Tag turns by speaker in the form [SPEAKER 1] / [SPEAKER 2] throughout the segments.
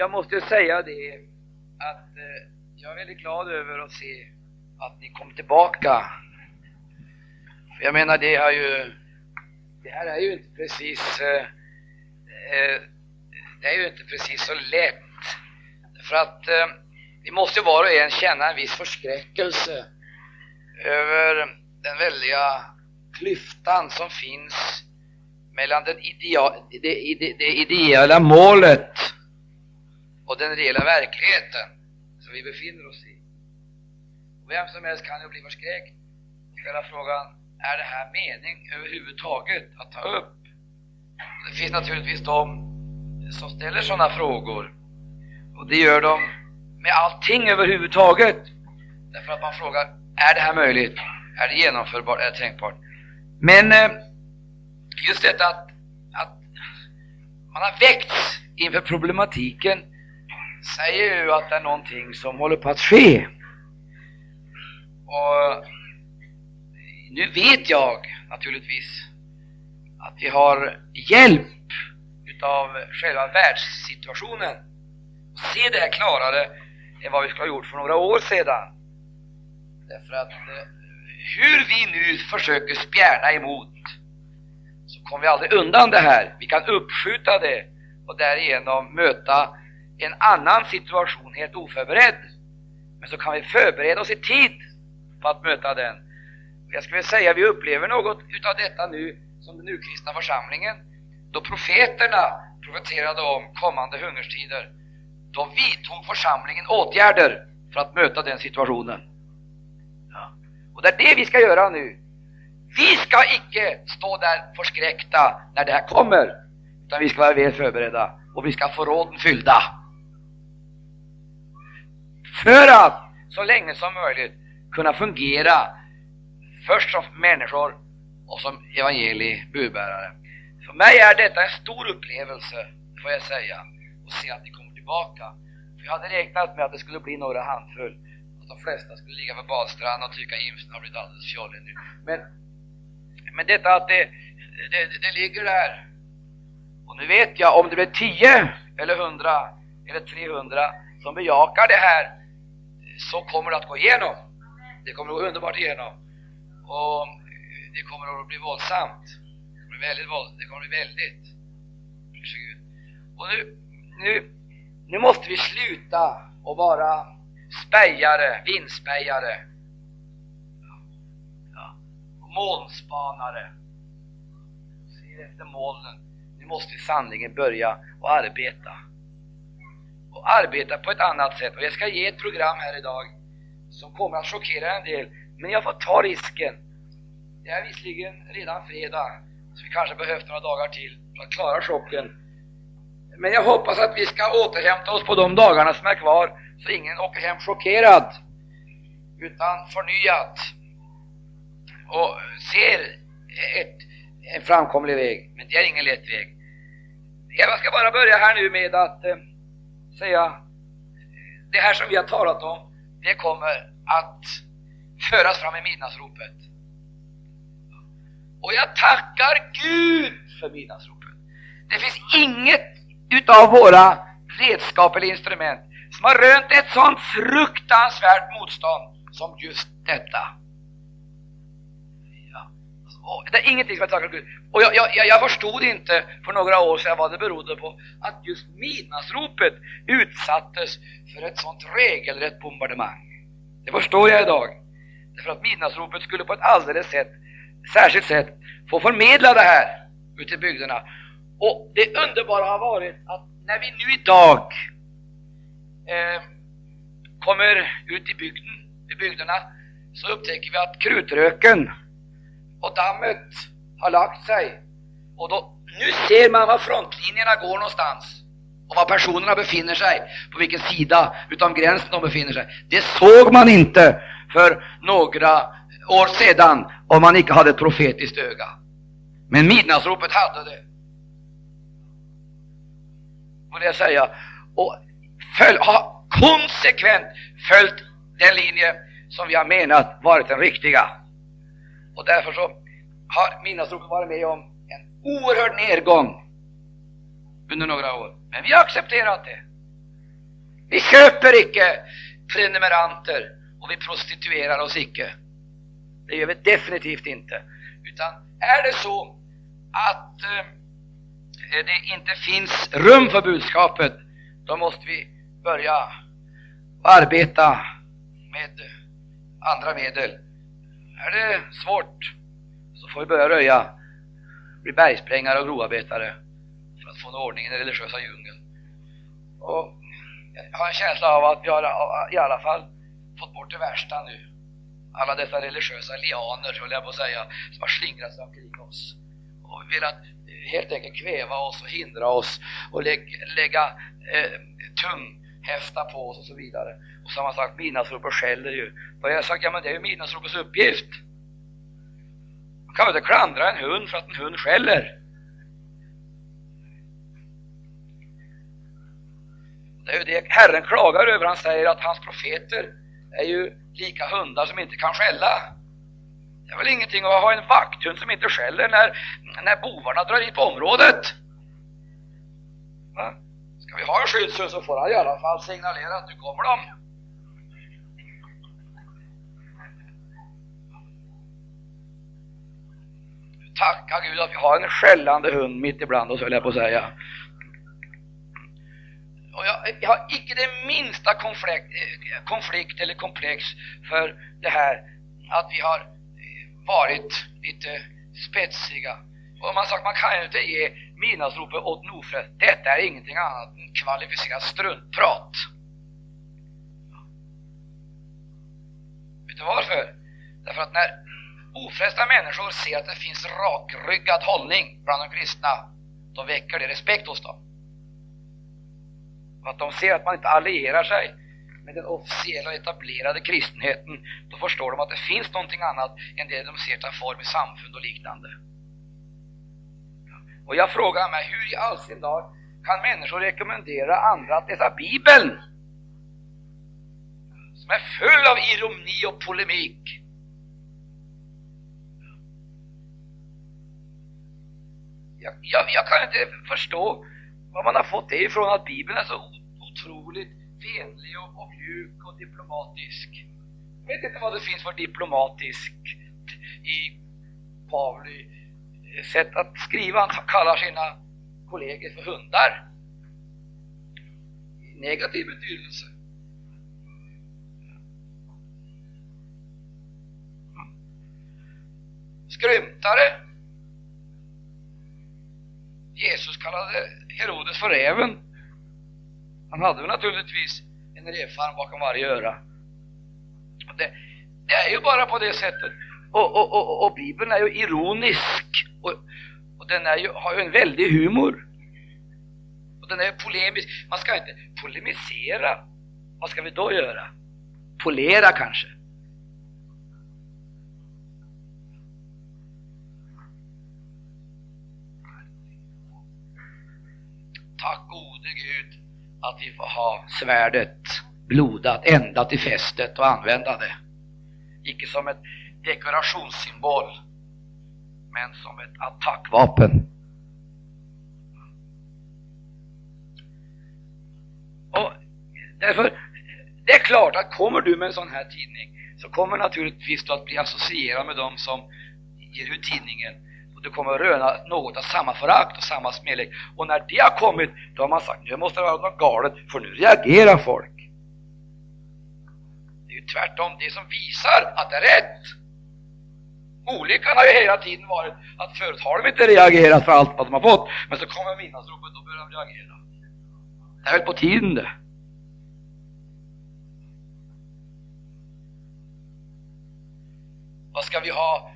[SPEAKER 1] jag måste säga det att eh, jag är väldigt glad över att se att ni kom tillbaka. Jag menar, det har ju, det här är ju inte precis, eh, eh, det är ju inte precis så lätt. För att vi måste var och en känna en viss förskräckelse över den väldiga klyftan som finns mellan den idea, det, det, det ideella målet och den reella verkligheten som vi befinner oss i. Vem som helst kan ju bli förskräckt och ställa frågan, är det här mening överhuvudtaget att ta upp? Det finns naturligtvis de som ställer sådana frågor och det gör de med allting överhuvudtaget. Därför att man frågar, är det här möjligt? Är det genomförbart? Är det tänkbart? Men eh, just detta att, att man har väckts inför problematiken säger ju att det är någonting som håller på att ske. Och nu vet jag naturligtvis att vi har hjälp utav själva världssituationen. Se det här klarare än vad vi skulle ha gjort för några år sedan. Därför att eh, hur vi nu försöker spjärna emot så kommer vi aldrig undan det här. Vi kan uppskjuta det och därigenom möta en annan situation helt oförberedd. Men så kan vi förbereda oss i tid på att möta den. Jag skulle säga vi upplever något utav detta nu som den urkristna församlingen. Då profeterna profeterade om kommande hungerstider, då vidtog församlingen åtgärder för att möta den situationen. Ja. Och det är det vi ska göra nu. Vi ska icke stå där förskräckta när det här kommer, utan vi ska vara väl förberedda och vi ska få råden fyllda. För att så länge som möjligt kunna fungera först som människor och som evangeliebudbärare. För mig är detta en stor upplevelse, får jag säga, att se att ni kommer tillbaka. För jag hade räknat med att det skulle bli några handfull, att de flesta skulle ligga på badstranden och tycka Imsen har blivit alldeles fjollig nu. Men, men detta att det, det, det ligger där. Och nu vet jag, om det blir 10 eller 100 eller 300 som bejakar det här, så kommer det att gå igenom. Det kommer att gå underbart igenom. Och det kommer att bli våldsamt. Det kommer att bli väldigt våld, det kommer att bli väldigt. Och nu, nu, nu måste vi sluta att vara spejare, vindspejare, ja, molnspanare. Se efter molnen. Nu måste vi sanningen börja och arbeta. Och arbeta på ett annat sätt. Och jag ska ge ett program här idag som kommer att chockera en del men jag får ta risken. Det är visserligen redan fredag, så vi kanske behövt några dagar till för att klara chocken. Men jag hoppas att vi ska återhämta oss på de dagarna som är kvar, så ingen åker hem chockerad, utan förnyat och ser ett, en framkomlig väg. Men det är ingen lätt väg. Jag ska bara börja här nu med att eh, säga, det här som vi har talat om, det kommer att föras fram i midnattsropet. Och jag tackar Gud för midnattsropet. Det finns inget utav våra redskap eller instrument som har rönt ett sånt fruktansvärt motstånd som just detta. Det är ingenting som jag tackar Gud. Och jag, jag, jag förstod inte för några år sedan vad det berodde på att just midnattsropet utsattes för ett sånt regelrätt bombardemang. Det förstår jag idag. Därför att midnattsropet skulle på ett alldeles sätt, särskilt sätt få förmedla det här ute i bygderna. Och det underbara har varit att när vi nu idag eh, kommer ut i bygden, i bygderna, så upptäcker vi att krutröken och dammet har lagt sig. Och då, nu ser man var frontlinjerna går någonstans och var personerna befinner sig, på vilken sida utav gränsen de befinner sig. Det såg man inte för några år sedan om man inte hade ett profetiskt öga. Men midnattsropet hade det. Får jag säga. Och följ, har konsekvent följt den linje som vi har menat varit den riktiga. Och därför så har midnattsropet varit med om en oerhörd nedgång under några år. Men vi har accepterat det. Vi köper icke prenumeranter och vi prostituerar oss icke. Det gör vi definitivt inte. Utan är det så att eh, eh det inte finns rum för budskapet, då måste vi börja arbeta med andra medel. Är det svårt så får vi börja röja, bli bergsprängare och grovarbetare för att få ordning i den religiösa djungeln. Och jag har en känsla av att vi har i alla fall fått bort det värsta nu. Alla dessa religiösa lianer, höll jag på att säga, som har slingrat sig omkring oss och velat eh, helt enkelt kväva oss och hindra oss och lägga, lägga eh, häfta på oss och så vidare. Och samma har man sagt midnattsropet skäller ju. Då har jag sagt, ja men det är ju midnattsropets uppgift. Man kan väl inte klandra en hund för att en hund skäller. Det är ju det Herren klagar över. Han säger att hans profeter är ju lika hundar som inte kan skälla. Det är väl ingenting att ha en vakthund som inte skäller när, när bovarna drar in på området. Va? Ska vi ha en skyddshund så får han i alla fall signalera att nu kommer de. Tacka Gud att vi har en skällande hund mitt ibland oss höll jag på att säga. Och jag, jag har icke det minsta konflikt, eh, konflikt eller komplex för det här att vi har eh, varit lite spetsiga. Och man sagt man kan ju inte ge midnattsropet åt Nofre. Detta är ingenting annat än kvalificerat struntprat. Vet du varför? Därför att när ofrälsta människor ser att det finns rakryggad hållning bland de kristna, då väcker det respekt hos dem. Att de ser att man inte allierar sig med den officiella etablerade kristenheten, då förstår de att det finns någonting annat än det de ser ta form i samfund och liknande. Och jag frågar mig, hur i all sin dag kan människor rekommendera andra att läsa Bibeln? Som är full av ironi och polemik. Jag, jag, jag kan inte förstå var man har fått det ifrån att Bibeln är så otroligt vänlig och, och mjuk och diplomatisk. Jag vet inte vad det finns för diplomatiskt i Pauli sätt att skriva. Han kallar sina kollegor för hundar. I negativ betydelse. Skrymtare. Jesus kallade Herodes för räven. Han hade naturligtvis en rävfarm bakom varje öra. Det, det, är ju bara på det sättet. Och, och, och, och Bibeln är ju ironisk och, och den är ju, har ju en väldig humor. Och den är ju polemisk. Man ska inte polemisera. Vad ska vi då göra? Polera kanske? Tack gode Gud att vi får ha svärdet blodat ända till fästet och använda det. Icke som ett dekorationssymbol, men som ett attackvapen. Och därför, det är klart att kommer du med en sån här tidning så kommer naturligtvis du att bli associerad med dem som ger ut tidningen och du kommer att röna något av samma förakt och samma smälek. Och när det har kommit, då har man sagt nu måste det vara något galet, för nu reagerar folk. Det är ju tvärtom det som visar att det är rätt. Olyckan har ju hela tiden varit att förut har de inte reagerat för allt vad de har fått, men så kommer midnattsropet, då börjar de reagera. Det är väl på tiden det. Vad ska vi ha?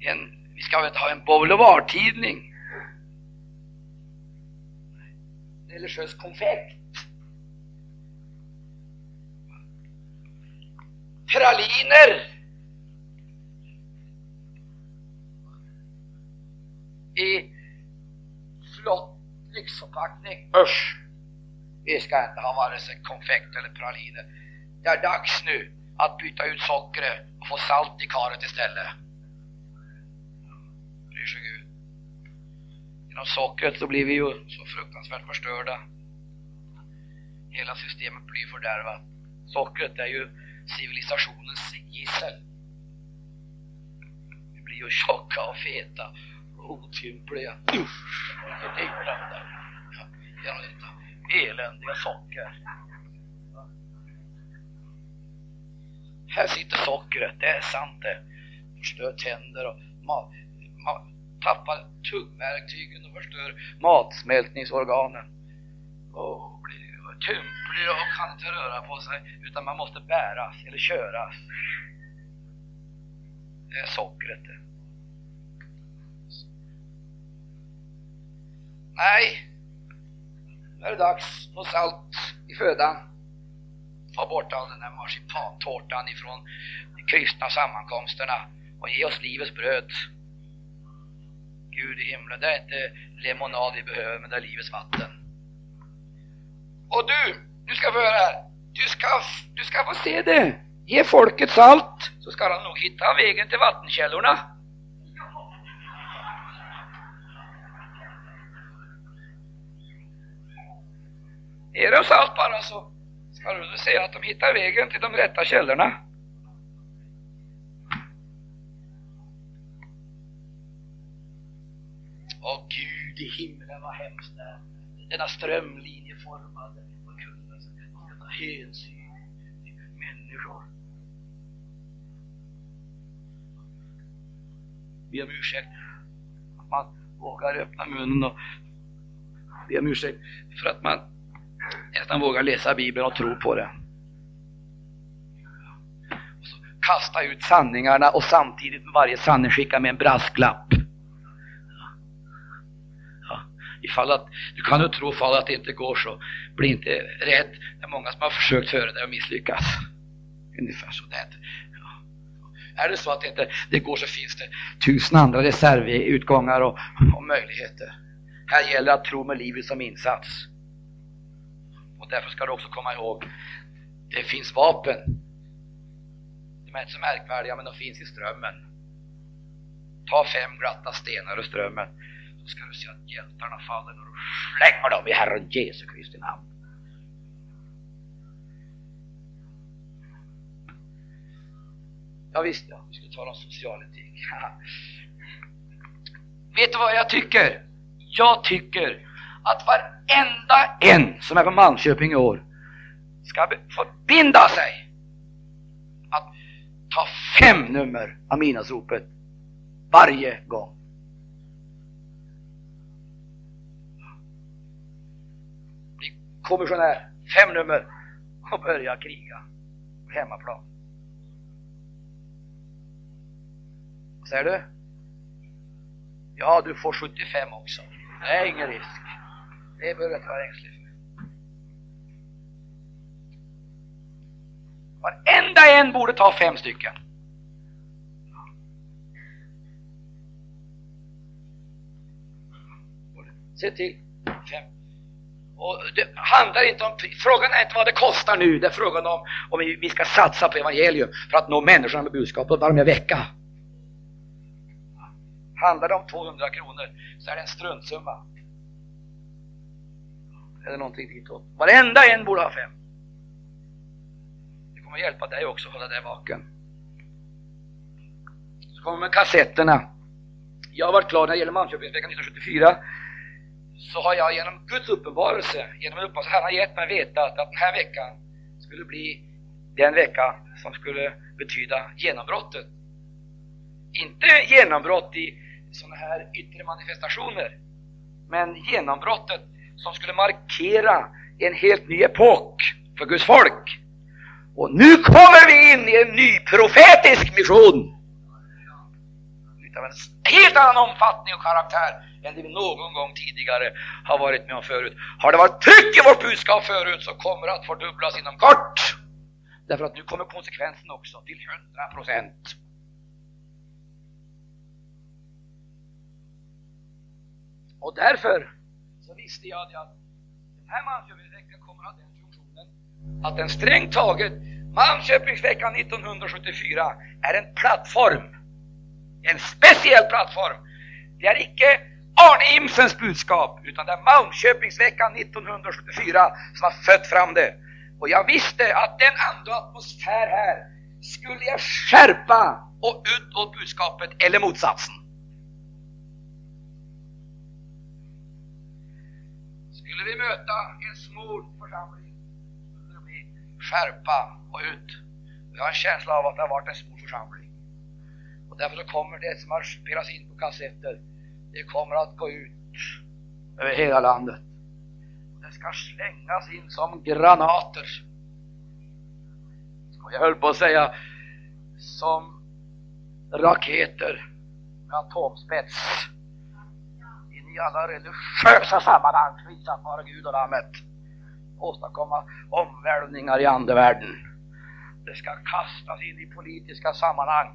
[SPEAKER 1] En vi ska väl ha en boulevardtidning? Religiös konfekt? Praliner? I flott lyxförpackning? Usch! Vi ska inte ha vare sig konfekt eller praliner. Det är dags nu att byta ut sockret och få salt i karet istället bryr sig Gud. Genom sockret så blir vi ju så fruktansvärt förstörda. hela systemet blir fördärvat. Sockret är ju civilisationens gissel. Vi blir ju tjocka och feta otympliga. Usch! Det är ja, genom detta eländiga socker. Här sitter sockret, det är sant det. Förstör tänder och mat, ma tappar tuggverktygen och förstör matsmältningsorganen. Och blir tymplig och kan inte röra på sig utan man måste bäras eller köras. Det är sockret det. Nej, nu är det dags för salt i födan. Ta bort all den där marsipantårtan ifrån de kristna sammankomsterna och ge oss livets bröd. Gud i himlen, det är inte lemonad vi behöver, men det är livets vatten. Och du, du ska få höra här. Du ska, du ska få se det. Ge folket salt, så ska de nog hitta vägen till vattenkällorna. Är oss allt bara så ska du se att de hittar vägen till de rätta källorna. Åh Gud i himlen vad hemskt det är. Denna strömlinjeformade förkunnelse, denna hänsyn till människor. Be om ursäkt att man vågar öppna munnen och be om ursäkt för att man nästan vågar läsa Bibeln och tro på det. Och så kasta ut sanningarna och samtidigt med varje sanning skicka med en brasklapp. Ja, ifall att, du kan ju tro fall att det inte går så, bli inte rädd. Det är många som har försökt före dig och misslyckats. Ungefär så. Det ja. Är det så att det inte det går så finns det tusen andra reservutgångar och, och möjligheter. Här gäller att tro med livet som insats. Och därför ska du också komma ihåg, det finns vapen. De är inte så märkvärdiga men de finns i strömmen. Ta fem glatta stenar ur strömmen så ska du se att hjältarna faller när du slänger dem i Herren Jesu Kristi namn. Ja, visst ja, vi ska tala om social etik. Vet du vad jag tycker? Jag tycker att varenda en som är från Malmköping i år ska förbinda sig att ta fem nummer av midnattsropet varje gång. Bli kommissionär, fem nummer och börja kriga på hemmaplan. Vad säger du? Ja, du får 75 också. Det är ingen risk. Det behöver jag inte vara ängslig för. Varenda en borde ta fem stycken. Se till. Fem. Och det handlar inte om, frågan är inte vad det kostar nu, det är frågan om om vi ska satsa på evangelium för att nå människorna med budskapet varje vecka. Handlar det om 200 kronor så är det en struntsumma eller någonting ditåt. Varenda en borde ha fem. Det kommer hjälpa dig också att hålla dig vaken. Så kommer med kassetterna. Jag har varit klar när det gäller Malmköpingsveckan 1974 så har jag genom Guds uppenbarelse, genom en uppenbarelse han har gett mig veta att den här veckan skulle bli den vecka som skulle betyda genombrottet. Inte genombrott i sådana här yttre manifestationer, men genombrottet som skulle markera en helt ny epok för Guds folk. Och nu kommer vi in i en ny profetisk mission. Utav en helt annan omfattning och karaktär än det vi någon gång tidigare har varit med om förut. Har det varit tryck i vårt budskap förut så kommer det att fördubblas inom kort. Därför att nu kommer konsekvensen också till 100 procent. Och därför visste jag att den här Malmköpingsveckan kommer att ha den funktionen att den strängt taget, Malmköpingsveckan 1974 är en plattform. En speciell plattform. Det är icke Arne Imsens budskap, utan det är Malmköpingsveckan 1974 som har fött fram det. Och jag visste att den anda och atmosfär här skulle jag skärpa och utåt budskapet eller motsatsen. Skulle vi möta en smord församling skulle det bli skärpa och ut. Jag har en känsla av att det har varit en smord församling. Och därför så kommer det som har spelats in på kassetter, det kommer att gå ut över hela landet. Det ska slängas in som granater. Jag höll på att säga som raketer med atomspets i alla religiösa sammanhang, prisat vare Gud och Lammet. Åstadkomma omvälvningar i andevärlden. Det ska kastas in i politiska sammanhang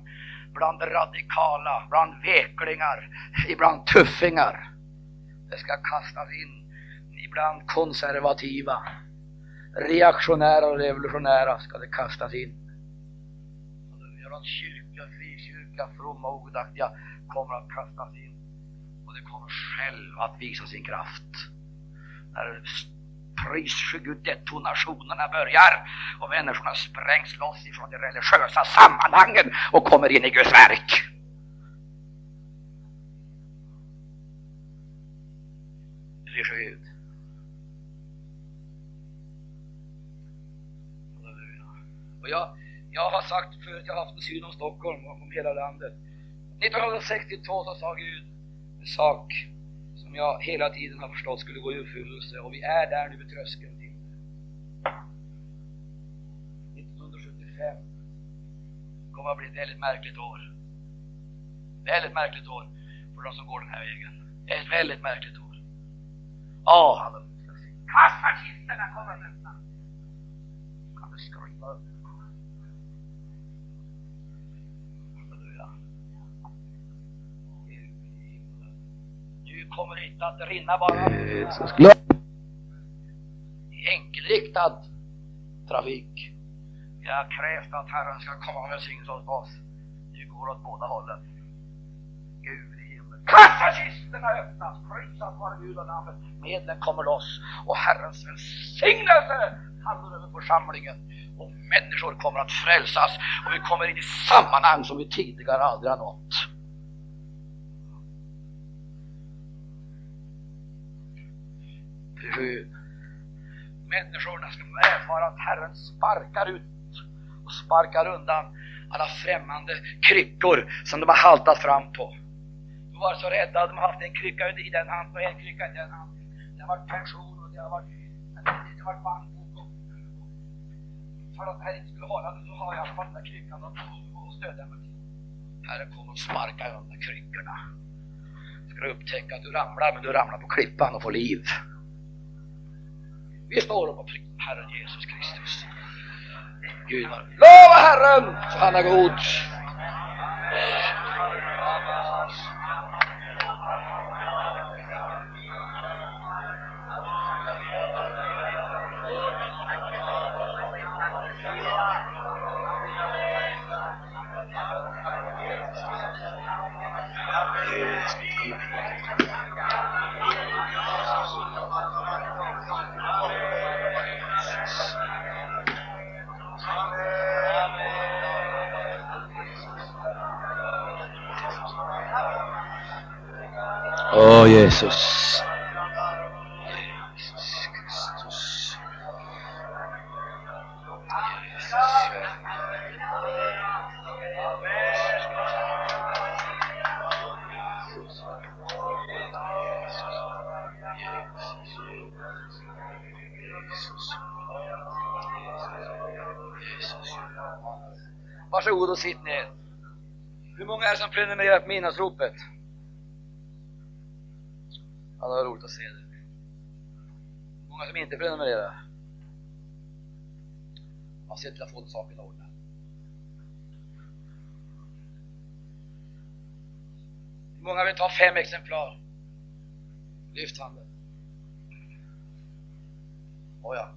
[SPEAKER 1] bland radikala, bland veklingar, ibland tuffingar. Det ska kastas in ibland konservativa, reaktionära och revolutionära ska det kastas in. Och kyrka, frikyrka, fromma och ogudaktiga kommer att kastas in. Och det kommer själv att visa sin kraft. När pris Gud detonationerna börjar och människorna sprängs loss ifrån de religiösa sammanhangen och kommer in i Guds verk. Pris Och jag, jag har sagt förut, jag har haft en syn om Stockholm och om hela landet. 1962 så sa Gud sak som jag hela tiden har förstått skulle gå i uppfyllelse och vi är där nu vid tröskeln till 1975 kommer att bli ett väldigt märkligt år. Väldigt märkligt år för de som går den här vägen. Ett väldigt märkligt år. Ja, halleluja. Kassakistorna kommer att öppna. Kan du skriva upp? Kommer inte att rinna bara i enkelriktad trafik. Jag har krävt att Herren ska komma med välsignelse åt oss. Det går åt båda hållen. Gud i himlen. Kassakistorna öppnas, prisat vare Gud och namnet. Medlen kommer loss och Herrens välsignelse faller över församlingen. Och människor kommer att frälsas och vi kommer in i sammanhang som vi tidigare aldrig har nått. Hur människorna ska få erfara att Herren sparkar ut och sparkar undan alla främmande kryckor som de har haltat fram på. De var så rädda, de har haft en krycka i den handen och en krycka i den handen. Det har varit pension och det har varit, det har varit bankbok och, för att det här inte skulle hålla så har jag fått den där kryckan och, och stödja mig Herren kommer och sparkar undan kryckorna. Ska du upptäcka att du ramlar, men du ramlar på klippan och får liv. Vi står upp och prisar Herren Jesus Kristus. Gud var Lova Herren, han är god. Åh oh, Jesus. Jesus Kristus. Varsågod och sitt ner. Hur många är det som prenumererar på midnattsropet? Ja, det var roligt att se det. Många som inte prenumererar. Jag ser till att få den saken ordnad. Många vill ta fem exemplar. Lyft handen. Oh ja.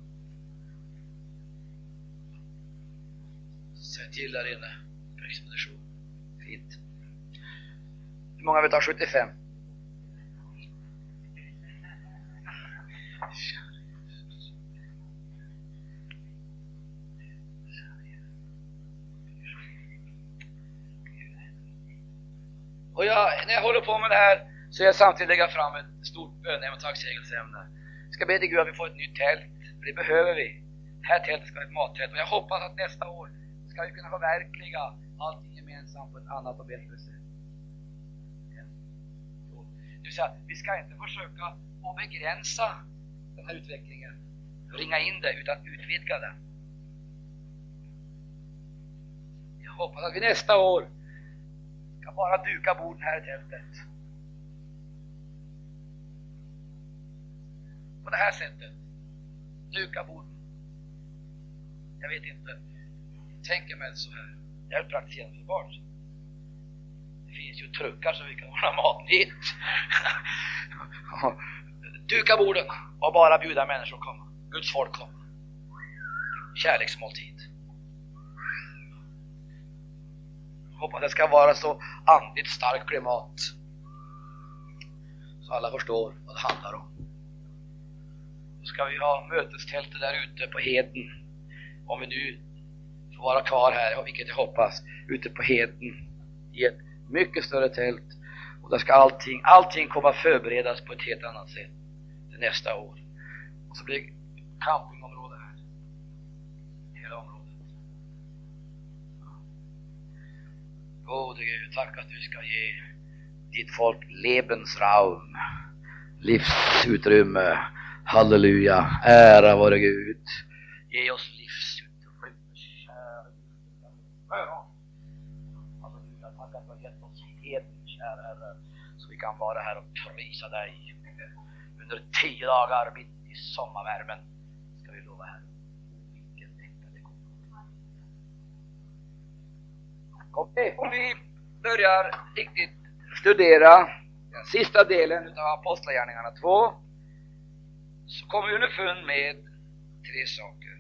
[SPEAKER 1] Säg till där inne för expedition. Fint. Hur många vill ta 75? Och jag, när jag håller på med det här så jag samtidigt lägga fram ett stort bönämne och tacksägelseämne. Vi ska be till Gud att vi får ett nytt tält, för det behöver vi. Det här tältet ska vara ett mattält och jag hoppas att nästa år ska vi kunna förverkliga allting gemensamt på ett annat och bättre sätt. Det vill säga, vi ska inte försöka att begränsa den här utvecklingen, ringa in det, utan utvidga det. Jag hoppas att vi nästa år ska bara duka borden här i tältet. På det här sättet. Duka borden. Jag vet inte. Jag tänker mig så här. Det är praktiskt genomförbart. Det finns ju truckar så vi kan ordna mat dit. Duka borden och bara bjuda människor komma. Guds folk komma. Kärleksmåltid. Hoppas det ska vara så andligt starkt klimat så alla förstår vad det handlar om. Då ska vi ha mötestältet där ute på heden. Om vi nu får vara kvar här, vilket jag hoppas, ute på heden i ett mycket större tält. Och där ska allting, allting komma förberedas på ett helt annat sätt nästa år. Och så blir det campingområde här. Hela området. Gode Gud, tack att du ska ge ditt folk Lebensraum, livsutrymme. Halleluja, ära vare Gud. Ge oss livsutrymme, kära Halleluja, tack att du har gett oss heden, kära Herre, så vi kan vara här och prisa dig. Under tio dagar mitt i sommarvärmen ska vi lova Herren. Vilken lättnad det kommer. Om vi börjar riktigt studera den sista delen av Apostlagärningarna 2 så kommer vi underfund med tre saker.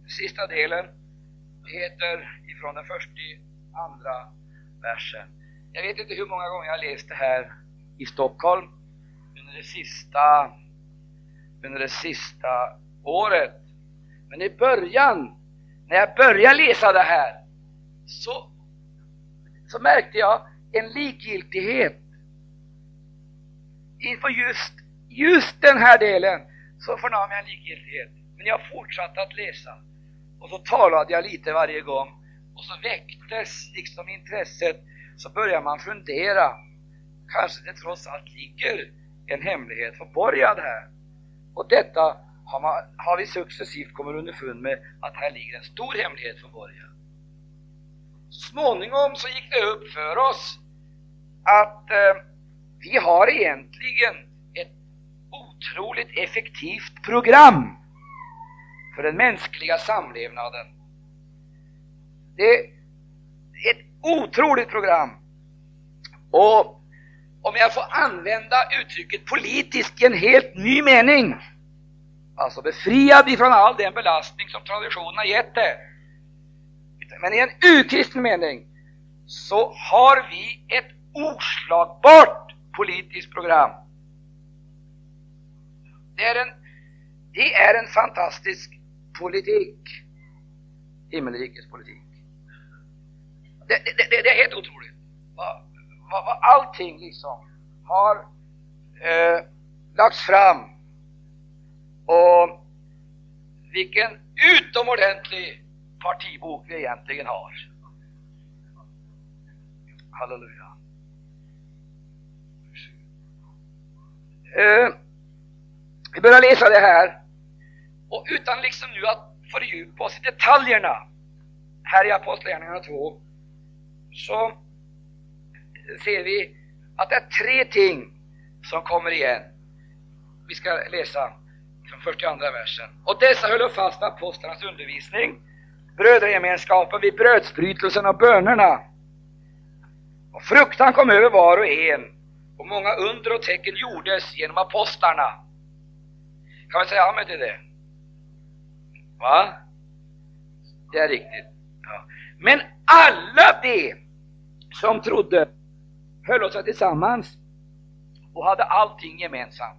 [SPEAKER 1] Den sista delen heter ifrån den första andra versen. Jag vet inte hur många gånger jag har läst det här i Stockholm under det sista, under det sista året. Men i början, när jag började läsa det här, så, så märkte jag en likgiltighet inför just, just den här delen så förnam jag en likgiltighet. Men jag fortsatte att läsa och så talade jag lite varje gång och så väcktes liksom intresset så börjar man fundera. Kanske det trots allt ligger en hemlighet förborgad här. Och detta har, man, har vi successivt kommit underfund med att här ligger en stor hemlighet förborgad. Så småningom så gick det upp för oss att eh, vi har egentligen ett otroligt effektivt program för den mänskliga samlevnaden. Det otroligt program. Och om jag får använda uttrycket politisk i en helt ny mening, alltså befriad ifrån all den belastning som traditionen har gett det, men i en urkristen mening, så har vi ett oslagbart politiskt program. Det är en, det är en fantastisk politik, himmelrikets politik. Det, det, det, det är helt otroligt vad, vad, vad allting liksom har eh, lagts fram och vilken utomordentlig partibok vi egentligen har. Halleluja. Eh, vi börjar läsa det här och utan liksom nu att fördjupa oss i detaljerna här i Apostlagärningarna 2 så ser vi att det är tre ting som kommer igen. Vi ska läsa från 42 versen. Och dessa höll fast vid apostlarnas undervisning, brödragemenskapen vid brödsbrytelsen och bönerna. Och fruktan kom över var och en, och många under och tecken gjordes genom apostlarna. Kan vi säga amen till det? Va? Det är riktigt. Men alla de som trodde höll sig tillsammans och hade allting gemensamt.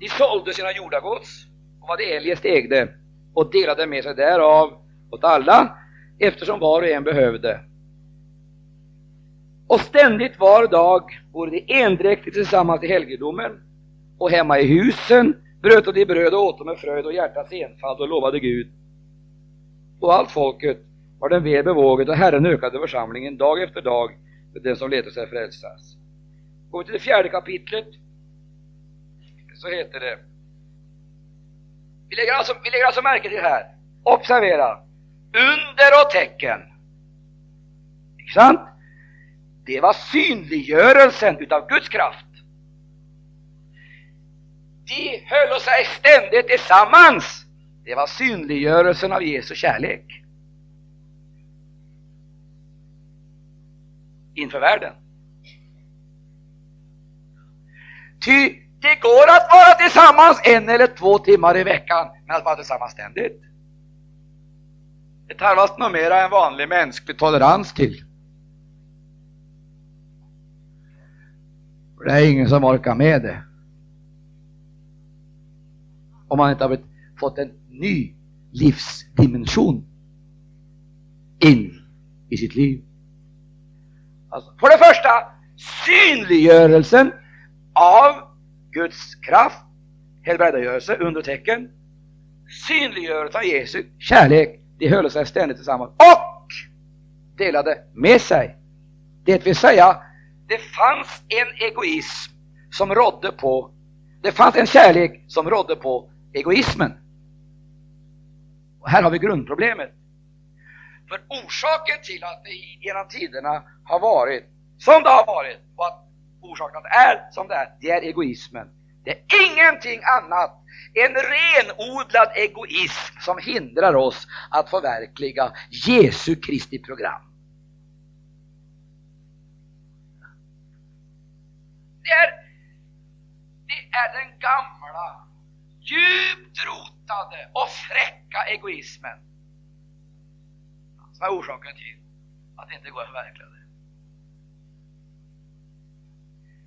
[SPEAKER 1] De sålde sina jordagods och vad de eljest ägde och delade med sig därav åt alla eftersom var och en behövde. Och ständigt var dag vore de endräktigt tillsammans i helgedomen och hemma i husen bröt de bröd och åt med fröjd och hjärtats enfald och lovade Gud. Och allt folket var den väl bevåget och Herren ökade församlingen dag efter dag för den som letade sig frälsas. Går vi till det fjärde kapitlet så heter det vi lägger, alltså, vi lägger alltså märke till det här, observera, under och tecken. Inte sant? Det var synliggörelsen utav Guds kraft. De höll sig ständigt tillsammans. Det var synliggörelsen av Jesu kärlek. Inför världen. Ty det går att vara tillsammans en eller två timmar i veckan, men att vara tillsammans ständigt. Det tarvas nog mera än vanlig mänsklig tolerans till. För det är ingen som orkar med det. Om man inte har fått en ny livsdimension in i sitt liv. Alltså, för det första, synliggörelsen av Guds kraft, helbrägdagörelse, undertecken, synliggörelse av Jesu kärlek. De höll sig ständigt tillsammans och delade med sig. Det vill säga, det fanns en egoism som rådde på, det fanns en kärlek som rådde på egoismen. Och här har vi grundproblemet. För orsaken till att det genom tiderna har varit som det har varit och att orsaken att det är som det är, det är egoismen. Det är ingenting annat än renodlad egoism som hindrar oss att förverkliga Jesu Kristi program. Det är, det är den gamla, djupt rotade och fräcka egoismen som är orsaken till att det inte går att förverkliga det.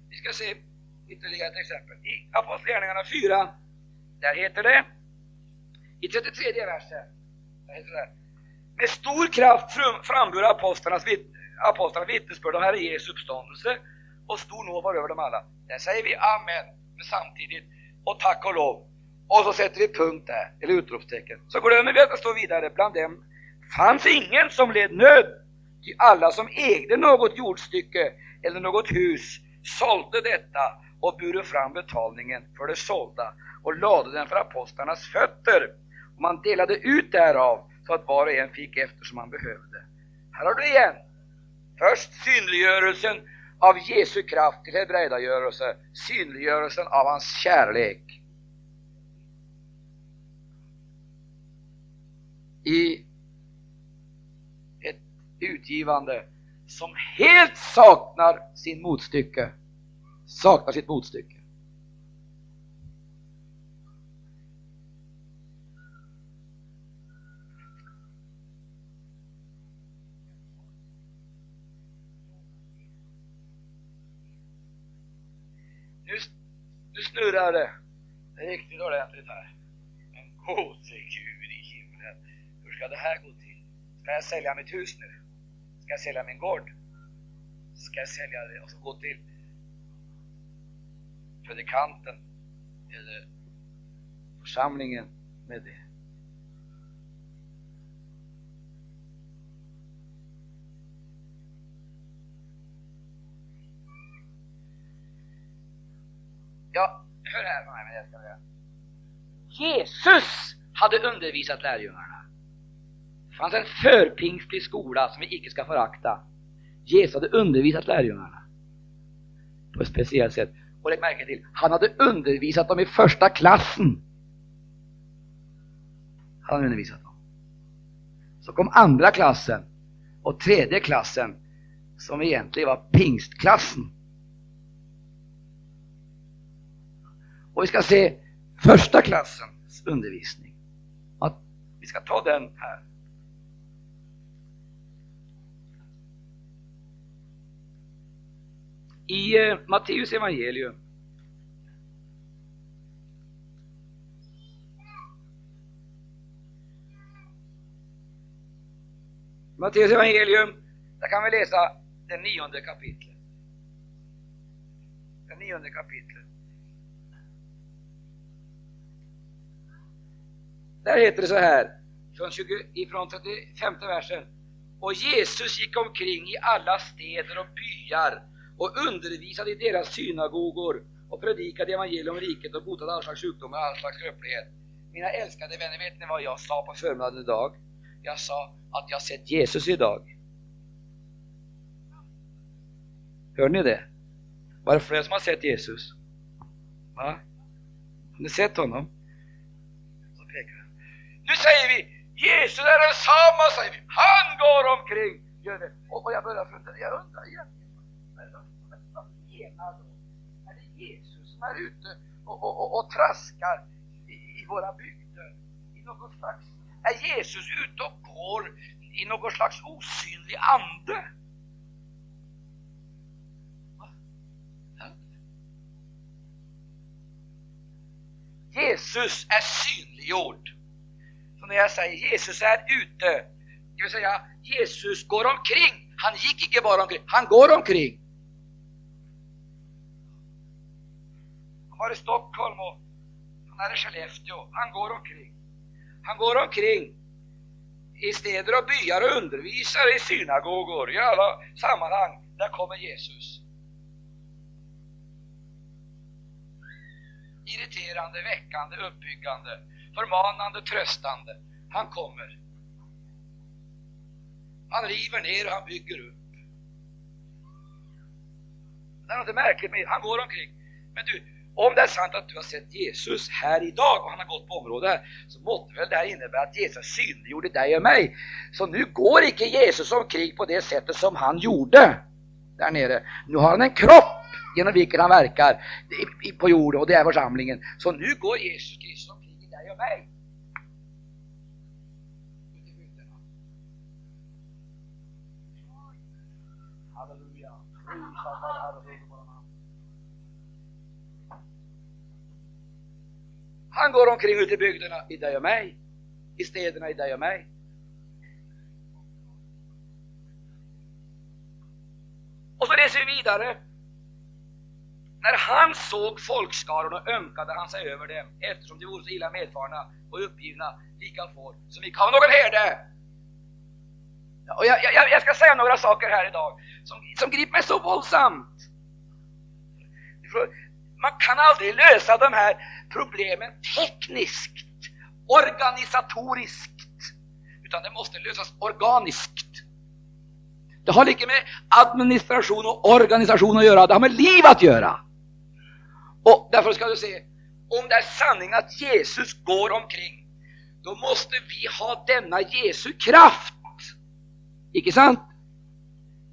[SPEAKER 1] Vi ska se ytterligare ett exempel. I Apostlagärningarna 4, där heter det, i 33 versen, där heter det, med stor kraft frambör apostlarnas apostlarna vittnesbörd om Herre Jesu uppståndelse och stor nåd var över dem alla. Där säger vi Amen men samtidigt och tack och lov. Och så sätter vi punkt där, eller utropstecken. Så glömmer vi att det står vidare, bland dem fanns ingen som led nöd, ty alla som ägde något jordstycke eller något hus sålde detta och bure fram betalningen för det sålda och lade den för apostlarnas fötter. Och man delade ut därav så att var och en fick efter som han behövde. Här har du igen. Först synliggörelsen av Jesu kraft till helbrägdagörelse, synliggörelsen av hans kärlek. I ett utgivande som helt saknar sin motstycke. Saknar sitt motstycke. Nu, nu snurrar det Det är riktigt ordentligt här. Men gode Gud ska det här gå till? Ska jag sälja mitt hus nu? Ska jag sälja min gård? Ska jag sälja det och så gå till predikanten eller församlingen med det? Ja, hör här med mig, ska jag Jesus hade undervisat lärjungarna. Det fanns en förpingstlig skola som vi icke ska förakta. Jesus hade undervisat lärjungarna på ett speciellt sätt. Och lägg märke till, han hade undervisat dem i första klassen. Han hade undervisat dem. Så kom andra klassen och tredje klassen som egentligen var pingstklassen. Och vi ska se första klassens undervisning. Att vi ska ta den här. I eh, Matteus evangelium Matteus evangelium, där kan vi läsa det nionde kapitlet. Det nionde kapitlet. Där heter det så här, från, 20, ifrån 35 versen. Och Jesus gick omkring i alla städer och byar och undervisade i deras synagogor och predikade evangelium om riket och botade all slags sjukdomar och all slags skröplighet. Mina älskade vänner, vet ni vad jag sa på förmiddagen idag? Jag sa att jag sett Jesus idag. Hör ni det? Var det fler som har sett Jesus? Va? Har ni sett honom? Så han. Nu säger vi Jesus är densamma, säger vi. Han går omkring. Gör det. Och, och jag börjar fundera, jag undrar egentligen, menar då? Är det Jesus som är ute och, och, och, och traskar i, i våra bygder? I något slags, är Jesus ute och går i någon slags osynlig ande? Jesus är synliggjord. Så när jag säger Jesus är ute, det vill säga Jesus går omkring. Han gick inte bara omkring, han går omkring. Han var i Stockholm och han är i Skellefteå. Han går omkring. Han går omkring i städer och byar och undervisar i synagogor, i alla sammanhang. Där kommer Jesus. irriterande, väckande, uppbyggande, förmanande, tröstande. Han kommer. Han river ner och han bygger upp. Det är något märkligt med han går omkring. Men du, om det är sant att du har sett Jesus här idag och han har gått på området här, så måste väl det här innebära att Jesus synliggjorde dig och mig. Så nu går icke Jesus omkring på det sättet som han gjorde där nere. Nu har han en kropp genom vilken han verkar på jorden och det är församlingen. Så nu går Jesus Kristus omkring i dig och mig. Halleluja. Han går omkring ute i bygderna i dig och mig, i städerna i dig och mig. Och så läser vi vidare när han såg folkskarorna ömkade han sig över dem, eftersom de vore så illa medfarna och uppgivna, lika får, som icke har någon herde. Och jag, jag, jag, ska säga några saker här idag som, som griper mig så våldsamt. Man kan aldrig lösa de här problemen tekniskt, organisatoriskt, utan det måste lösas organiskt. Det har lika med administration och organisation att göra, det har med liv att göra. Och därför ska du se, om det är sanning att Jesus går omkring, då måste vi ha denna Jesu kraft. Icke sant?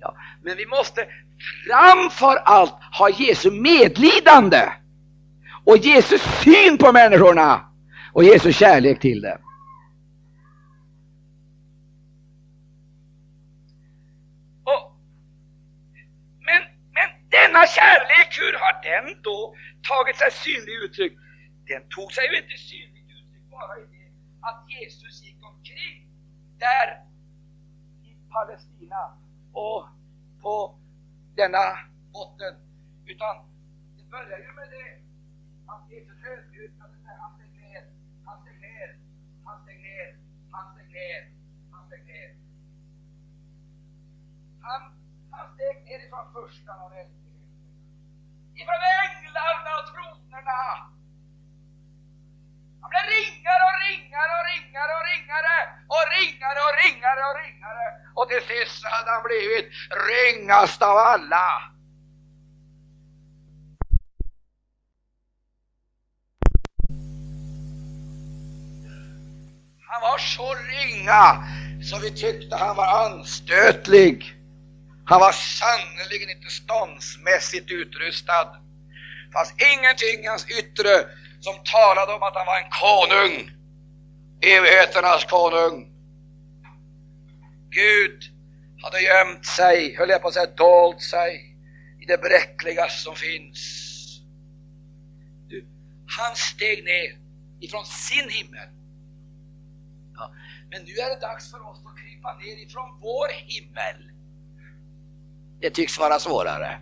[SPEAKER 1] Ja, men vi måste framför allt ha Jesu medlidande och Jesus syn på människorna och Jesu kärlek till dem. Och, men, men denna kärlek, hur har den då tagit sig synlig uttryck. Den tog sig ju inte synligt uttryck bara i det att Jesus gick omkring där i Palestina och på denna botten. Utan det börjar ju med det han att Jesus ödmjukade sig, han steg ner, han steg ner, han steg ner, han steg ner, han steg ner. Han, han steg nerifrån första och ifrån änglarna och tronerna. Han blev ringare och ringare och ringare och ringare och ringare och ringare och ringare. Och till sist hade han blivit ringast av alla. Han var så ringa så vi tyckte han var anstötlig. Han var sannerligen inte ståndsmässigt utrustad. Det fanns ingenting i hans yttre som talade om att han var en konung, evigheternas konung. Gud hade gömt sig, höll jag på att säga, dolt sig i det bräckligaste som finns. Du, han steg ner ifrån sin himmel. Men nu är det dags för oss att krypa ner ifrån vår himmel. Det tycks vara svårare.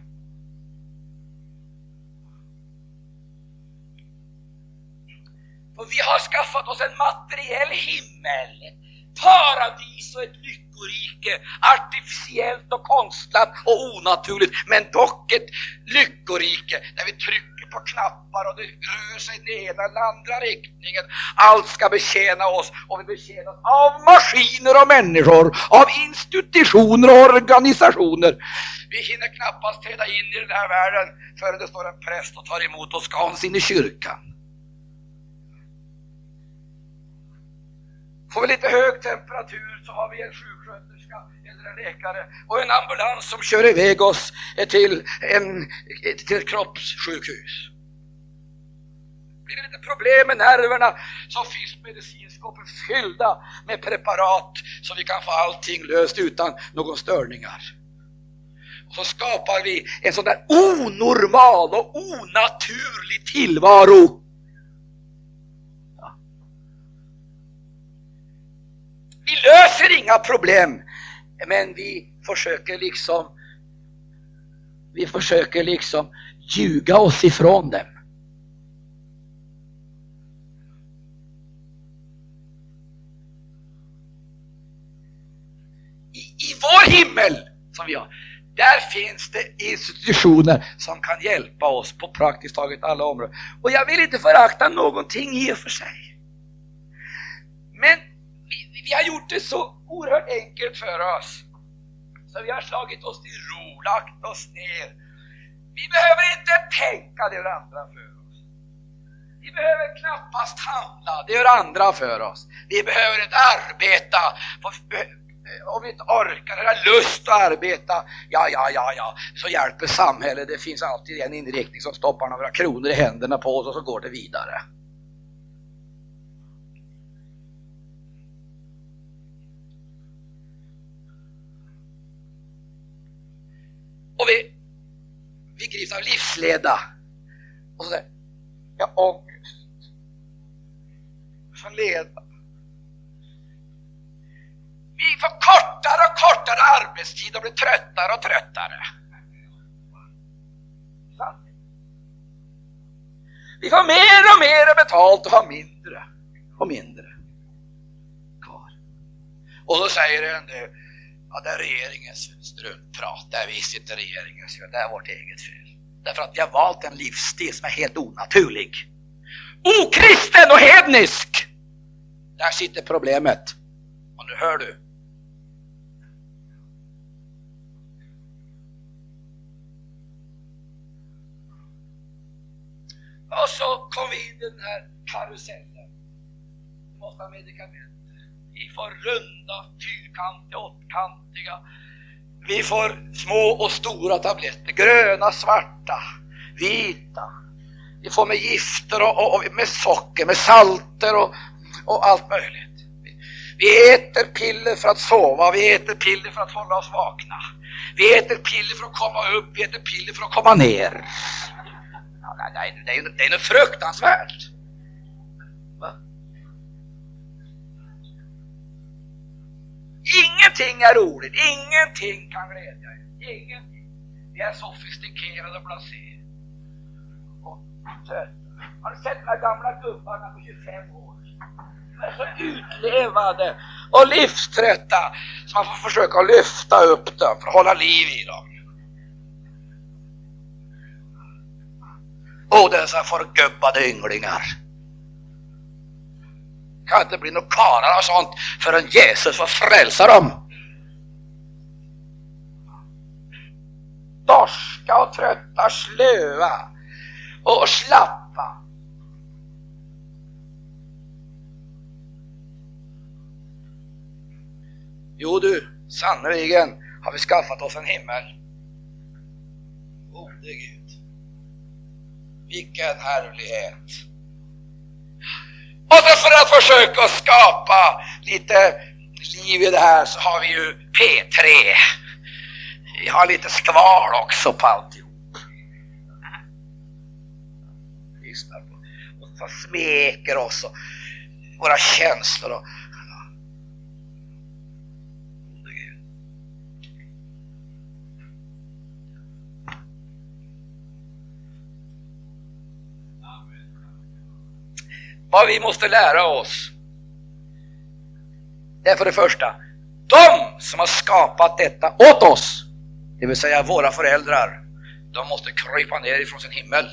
[SPEAKER 1] För vi har skaffat oss en materiell himmel, paradis och ett lyckorike, artificiellt och konstlat och onaturligt, men dock ett lyckorike där vi trycker på knappar och det rör sig i den ena eller andra riktningen. Allt ska betjäna oss och vi betjänas av maskiner och människor, av institutioner och organisationer. Vi hinner knappast träda in i den här världen förrän det står en präst och tar emot oss och ska in i kyrkan. Får vi lite hög temperatur så har vi en sjuksköterska eller en läkare och en ambulans som kör iväg oss till, en, till ett kroppssjukhus. Blir det lite problem med nerverna så finns medicinskåpen fyllda med preparat så vi kan få allting löst utan någon störningar. Och så skapar vi en sån där onormal och onaturlig tillvaro Vi löser inga problem, men vi försöker liksom vi försöker liksom ljuga oss ifrån dem. I, I vår himmel som vi har, där finns det institutioner som kan hjälpa oss på praktiskt taget alla områden. Och jag vill inte förakta någonting i och för sig. Men vi har gjort det så oerhört enkelt för oss. Så vi har slagit oss till ro, lagt oss ner. Vi behöver inte tänka, det gör andra för oss. Vi behöver knappast handla, det gör andra för oss. Vi behöver inte arbeta. Om vi inte orkar eller har lust att arbeta, ja, ja, ja, ja, så hjälper samhället. Det finns alltid en inriktning som stoppar några kronor i händerna på oss och så går det vidare. Av livsleda. Och så där, ja, ångest. För leda. Vi får kortare och kortare arbetstid och blir tröttare och tröttare. Vi får mer och mer betalt och har mindre och mindre kvar. Och då säger en du, Ja, det är regeringens struntprat. Det är visst inte regeringens fel, det är vårt eget fel. Därför att vi har valt en livsstil som är helt onaturlig. Okristen och hednisk! Där sitter problemet. Och nu hör du. Och så kom vi in i den här karusellen. vi måste ha medikament, Vi får runda, fyrkantiga, åttkantiga. Vi får små och stora tabletter, gröna, svarta, vita. Vi får med gifter och, och, och med socker, med salter och, och allt möjligt. Vi äter piller för att sova, vi äter piller för att hålla oss vakna. Vi äter piller för att komma upp, vi äter piller för att komma ner. Ja, det, är, det, är, det är något fruktansvärt. Ingenting är roligt, ingenting kan glädja er. Ingenting. Vi är sofistikerade och blasé. Har du sett de här gamla gubbarna på 25 år? De är så utlevade och livströtta så man får försöka lyfta upp dem för att hålla liv i dem. Och dessa förgubbade ynglingar kan inte bli några karlar och sånt förrän Jesus får frälsa dem. Dorska och trötta, slöa och slappa. Jo du, sannerligen har vi skaffat oss en himmel. Gode Gud. Vilken härlighet. Och så för att försöka skapa lite liv i det här så har vi ju P3. Vi har lite skval också på alltihop. Lyssnar på. Och så smeker oss och våra känslor. Och Vad vi måste lära oss. Det är för det första, de som har skapat detta åt oss, det vill säga våra föräldrar, de måste krypa ner ifrån sin himmel.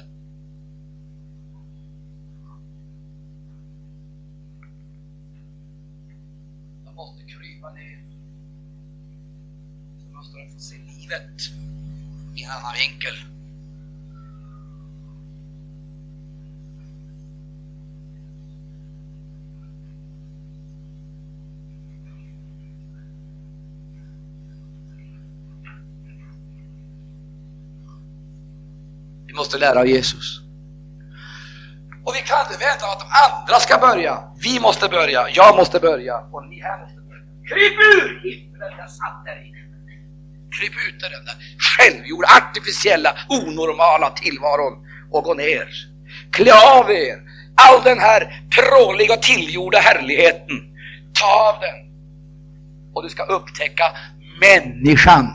[SPEAKER 1] De måste krypa ner. de måste få se livet i en annan vinkel. Måste lära av Jesus. Och vi kan inte vänta att de andra ska börja. Vi måste börja, jag måste börja och ni här måste börja. Kryp ur himlen jag satt där inne. Kryp ut ur den där självgjorda, artificiella, onormala tillvaron och gå ner. Klä av er all den här pråliga och tillgjorda härligheten. Ta av den och du ska upptäcka människan.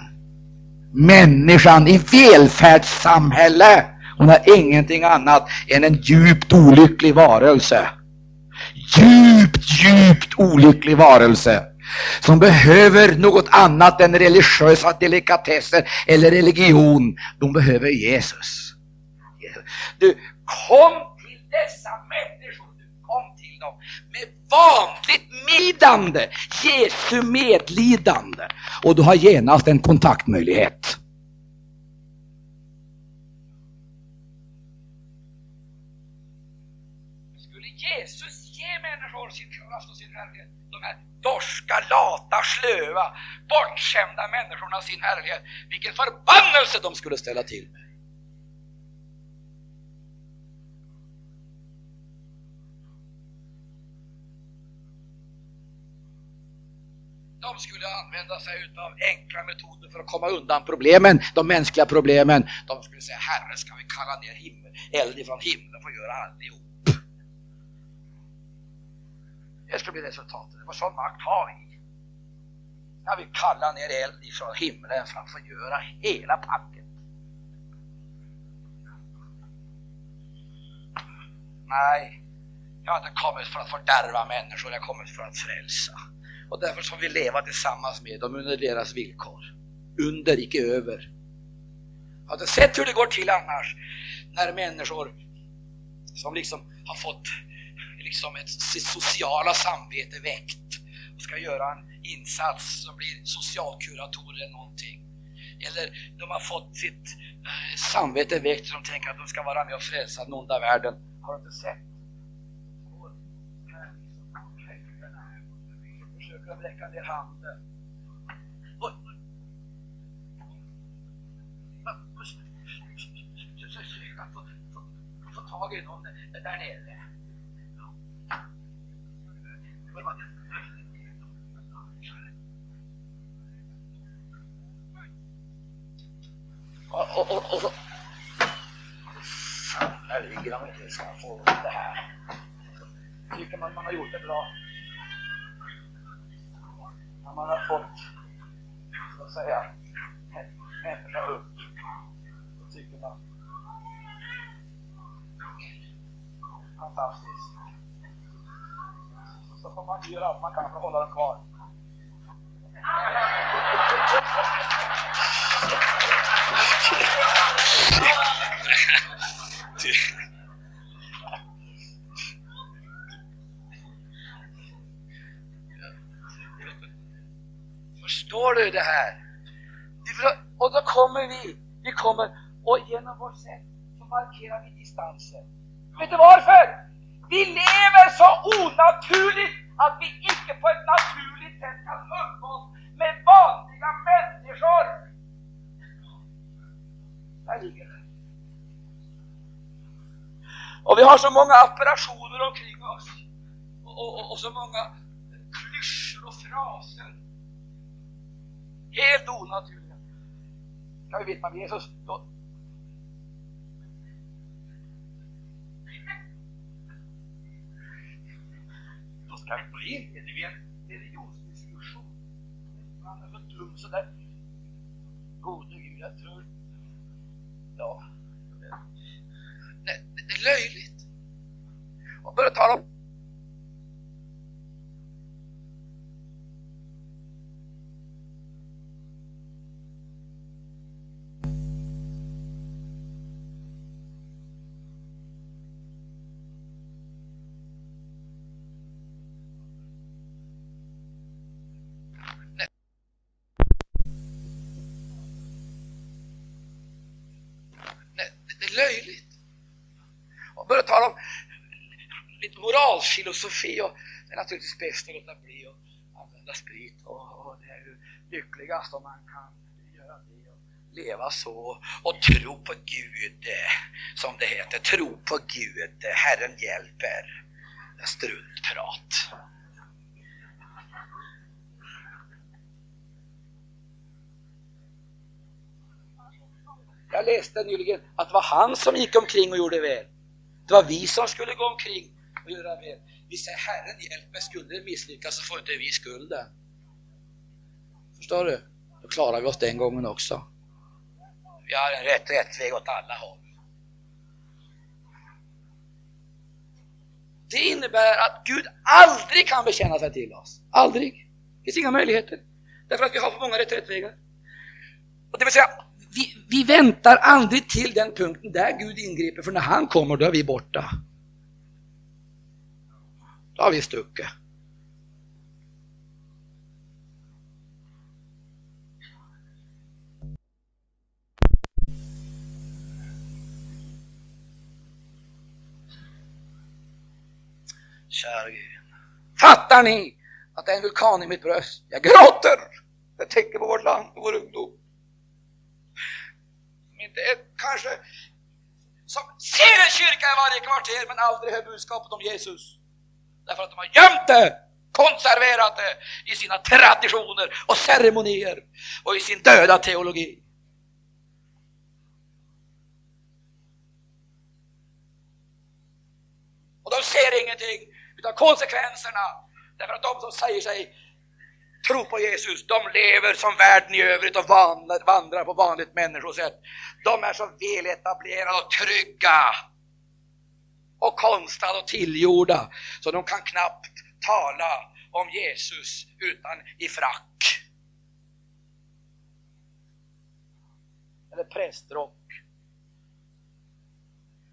[SPEAKER 1] Människan i välfärdssamhälle hon är ingenting annat än en djupt olycklig varelse. Djupt, djupt olycklig varelse som behöver något annat än religiösa delikatesser eller religion. De behöver Jesus. Du, kom till dessa människor, du kom till dem med vanligt medlidande, Jesu medlidande. Och du har genast en kontaktmöjlighet. Torska, lata, slöa, bortskämda människorna sin härlighet. Vilken förbannelse de skulle ställa till med. De skulle använda sig av enkla metoder för att komma undan problemen, de mänskliga problemen. De skulle säga, Herre ska vi kalla ner himmel, eld ifrån himlen för att göra alltihop. Det skulle bli resultatet. Och sån makt har vi. När vi kallar ner eld ifrån himlen för att förgöra hela packet. Nej, jag har inte kommit för att fördärva människor, jag har kommit för att frälsa. Och därför ska vi leva tillsammans med dem under deras villkor. Under, icke över. Jag har inte sett hur det går till annars när människor som liksom har fått liksom ett, sitt sociala samvete väckt och ska göra en insats som blir socialkurator eller någonting. Eller de har fått sitt samvete väckt och de tänker att de ska vara med och frälsa den onda världen. Har du inte sett? Försöker de räcka ner handen. Få tag i någon där nere. Och, och, och, och så... Där ligger de inte ska få det här. Tycker man man har gjort det bra. När man har fått, så att säga, människa upp. Då tycker man fantastiskt. Så får man göra allt man kan för att hålla dem kvar. Förstår du det här? Och då kommer vi, vi kommer och genom vårt sätt så markerar vi distansen. Vet du varför? Vi lever så onaturligt att vi icke på ett naturligt sätt kan umgås med vanliga människor. Där ligger det. Och vi har så många apparationer omkring oss och, och, och så många klyschor och fraser. Helt onaturliga. Ska vi vittna om Jesus, ska blir det blir en religionsdiskussion. Han är så dum sådär. Gode Gud, jag tror... Ja. Nej, det är löjligt. Och börja tala om Filosofi, och det är naturligtvis bäst att låta bli att använda sprit och, och det är ju lyckligast om man kan göra det och leva så och tro på Gud eh, som det heter. Tro på Gud, eh, Herren hjälper. Struntprat. Jag läste nyligen att det var han som gick omkring och gjorde väl. Det var vi som skulle gå omkring hur göra väl. Vi säger Herren hjälp mig, skulle det misslyckas så får inte vi skulden. Förstår du? Då klarar vi oss den gången också. Vi har en rätt, rätt väg åt alla håll. Det innebär att Gud aldrig kan bekänna sig till oss. Aldrig. Det finns inga möjligheter. Därför att vi har för många reträttvägar. Och det vill säga, vi, vi väntar aldrig till den punkten där Gud ingriper, för när han kommer då är vi borta. Har vi stuckit. Kära Gud. Fattar ni att det är en vulkan i mitt bröst? Jag gråter! Jag tänker på vårt land och vår ungdom inte är kanske som ser en kyrka i varje kvarter men aldrig hör budskapet om Jesus. Därför att de har gömt det, konserverat det i sina traditioner och ceremonier och i sin döda teologi. Och de ser ingenting utav konsekvenserna därför att de som säger sig tro på Jesus, de lever som världen i övrigt och vandrar på vanligt människosätt. De är så väletablerade och trygga och konstlade och tillgjorda så de kan knappt tala om Jesus utan i frack. Eller prästrock.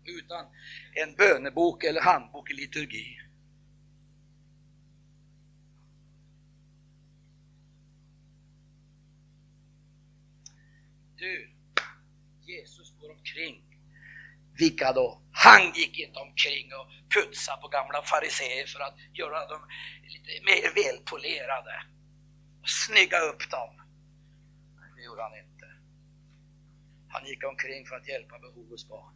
[SPEAKER 1] Utan en bönebok eller handbok i liturgi. Du, Jesus går omkring. Vilka då? Han gick inte omkring och putsade på gamla fariseer för att göra dem lite mer välpolerade och snygga upp dem. Det gjorde han inte. Han gick omkring för att hjälpa behov hos barn.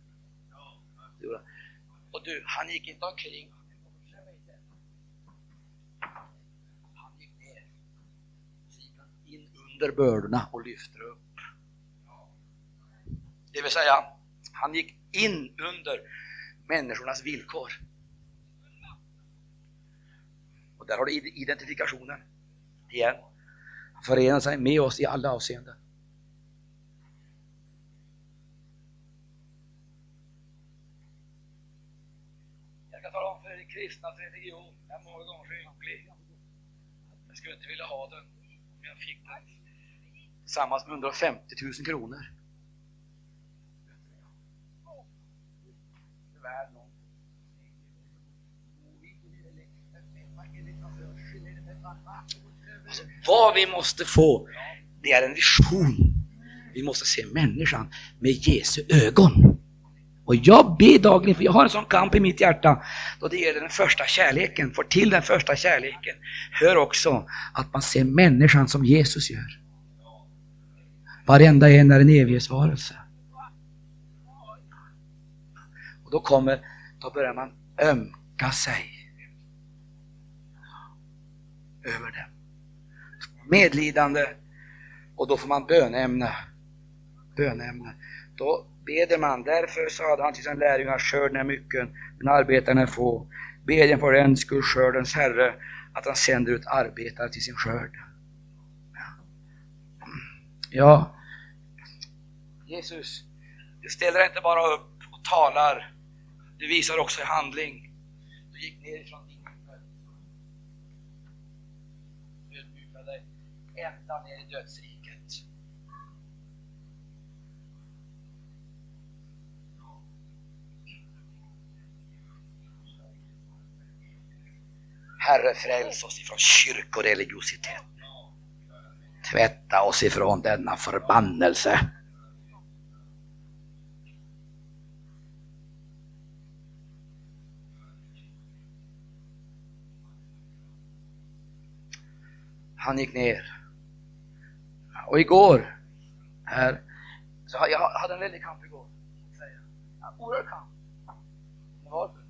[SPEAKER 1] Och du, han gick inte omkring han gick ner. Så gick han in under bördorna och lyfte upp. Det vill säga, han gick in under människornas villkor. Och där har du identifikationen igen. Han förenar sig med oss i alla avseenden. Jag kan tala om för er kristnas religion, jag är många gånger så ynklig. Jag skulle inte vilja ha den om jag fick den tillsammans med 150 000 kronor. Alltså, vad vi måste få, det är en vision. Vi måste se människan med Jesu ögon. Och jag ber dagligen, för jag har en sån kamp i mitt hjärta, då det gäller den första kärleken, får till den första kärleken. Hör också att man ser människan som Jesus gör. Varenda en är en evighetsvarelse. Då kommer, då börjar man ömka sig över dem medlidande och då får man bönämne. bönämne. Då beder man, därför sade han till sina lärjungar, skörden är mycket, men arbetarna är få. Beden för den skull skördens Herre, att han sänder ut arbetare till sin skörd. Ja, Jesus, du ställer inte bara upp och talar, du visar också i handling. Du gick ner ifrån din himmel. Dig ända ner i dödsriket. Herre, fräls oss ifrån kyrkoreligiositet. Tvätta oss ifrån denna förbannelse. Han gick ner. Och igår, här, så jag hade en väldig kamp igår. Oerhörd kamp. Varför?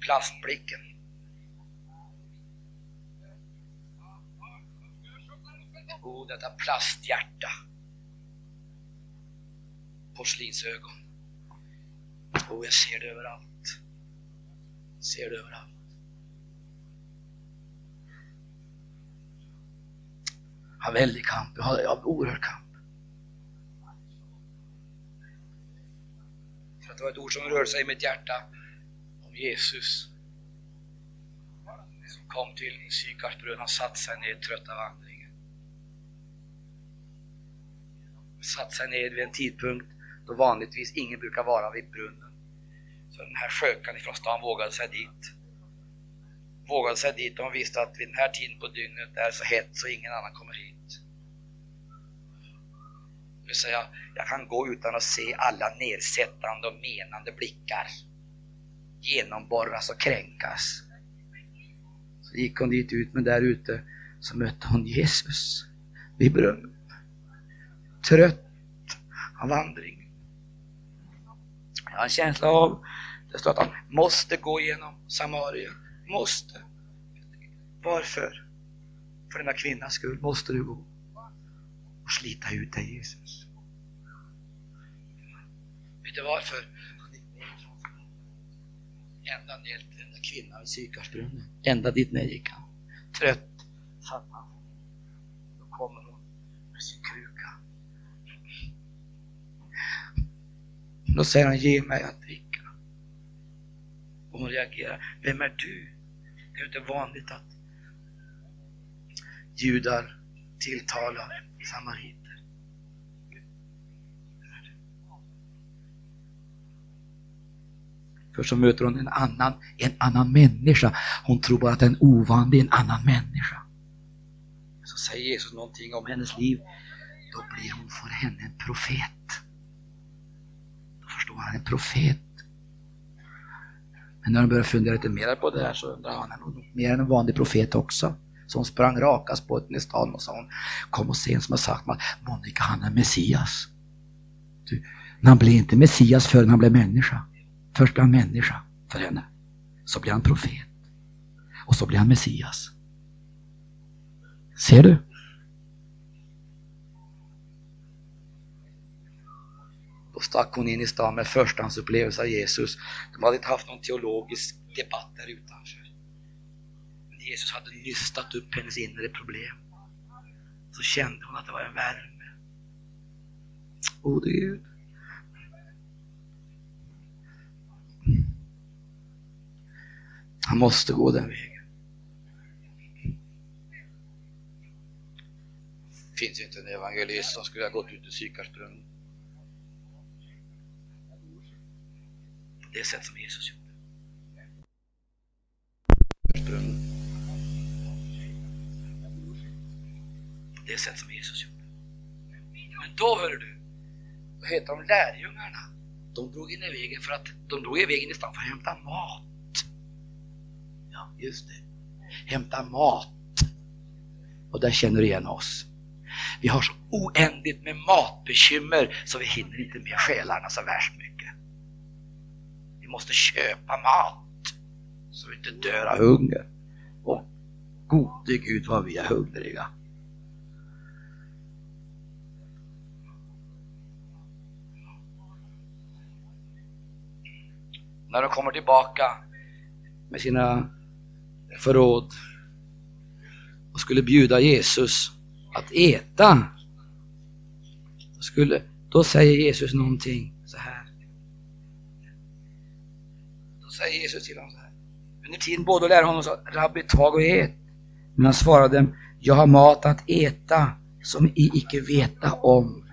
[SPEAKER 1] Plastblicken. Oh, detta plasthjärta. Porslinsögon. Oh, jag ser det överallt. Ser det överallt. Har väldig kamp, jag har, jag har oerhörd kamp. För att det var ett ord som rörde sig i mitt hjärta om Jesus som kom till Sykarsbrunn, han satte sig ner trött av vandringen. Satte sig ner vid en tidpunkt då vanligtvis ingen brukar vara vid brunnen. Så den här skökan ifrån stan vågade sig dit vågade sig dit och visste att vid den här tiden på dygnet är det så hett så ingen annan kommer hit. Vill säga, jag kan gå utan att se alla nedsättande och menande blickar genomborras och kränkas. Så gick hon dit ut, men där ute så mötte hon Jesus vid brunnen. Trött av vandring. Jag har en känsla av, det står att han måste gå igenom Samarien Måste. Varför? För denna kvinnas skull måste du gå och slita ut dig Jesus. Vet du varför? Ända ner till den där kvinnan vid Sykarsbrunnen. Ända dit ner gick han. Trött satt han. Då kommer hon med sin kruka. Då säger han, ge mig att dricka. Och hon reagerar, vem är du? Det är inte vanligt att judar tilltalar samariter. För så möter hon en annan, en annan människa. Hon tror bara att en ovanlig, en annan människa. Så säger Jesus någonting om hennes liv. Då blir hon för henne en profet. Då förstår han en profet. Men när han började fundera lite mer på det här så undrar han, han är mer än en vanlig profet också. Så hon sprang rakast på i stan och sa hon, kom och se en som har sagt att Monica han är Messias. Du, men han blev inte Messias förrän han blev människa. Först blir han människa för henne. Så blir han profet. Och så blir han Messias. Ser du? Då stack hon in i stan med förstahandsupplevelse av Jesus. De hade inte haft någon teologisk debatt där utanför. Men Jesus hade nystat upp hennes inre problem. Så kände hon att det var en värme. Gode Gud. Han måste gå den vägen. Det finns ju inte en evangelist som skulle ha gått ut ur Sykarsbrunnen det sätt som Jesus gjorde. Det sätt som Jesus gjorde. Men då hör du, vad heter de lärjungarna? De drog in i vägen för att de drog i vägen i stan för att hämta mat. Ja, just det. Hämta mat. Och där känner du igen oss. Vi har så oändligt med matbekymmer så vi hinner inte med själarna så värst mycket Vi måste köpa mat så vi inte dör av hunger. Och gode Gud vad vi är hungriga. när de kommer tillbaka med sina förråd och skulle bjuda Jesus att äta. Då, skulle, då säger Jesus någonting så här. Då säger Jesus till honom så här. Under tiden båda lärde honom så Rabbi, tag och ät. Men han svarade dem, jag har mat att äta som I icke veta om.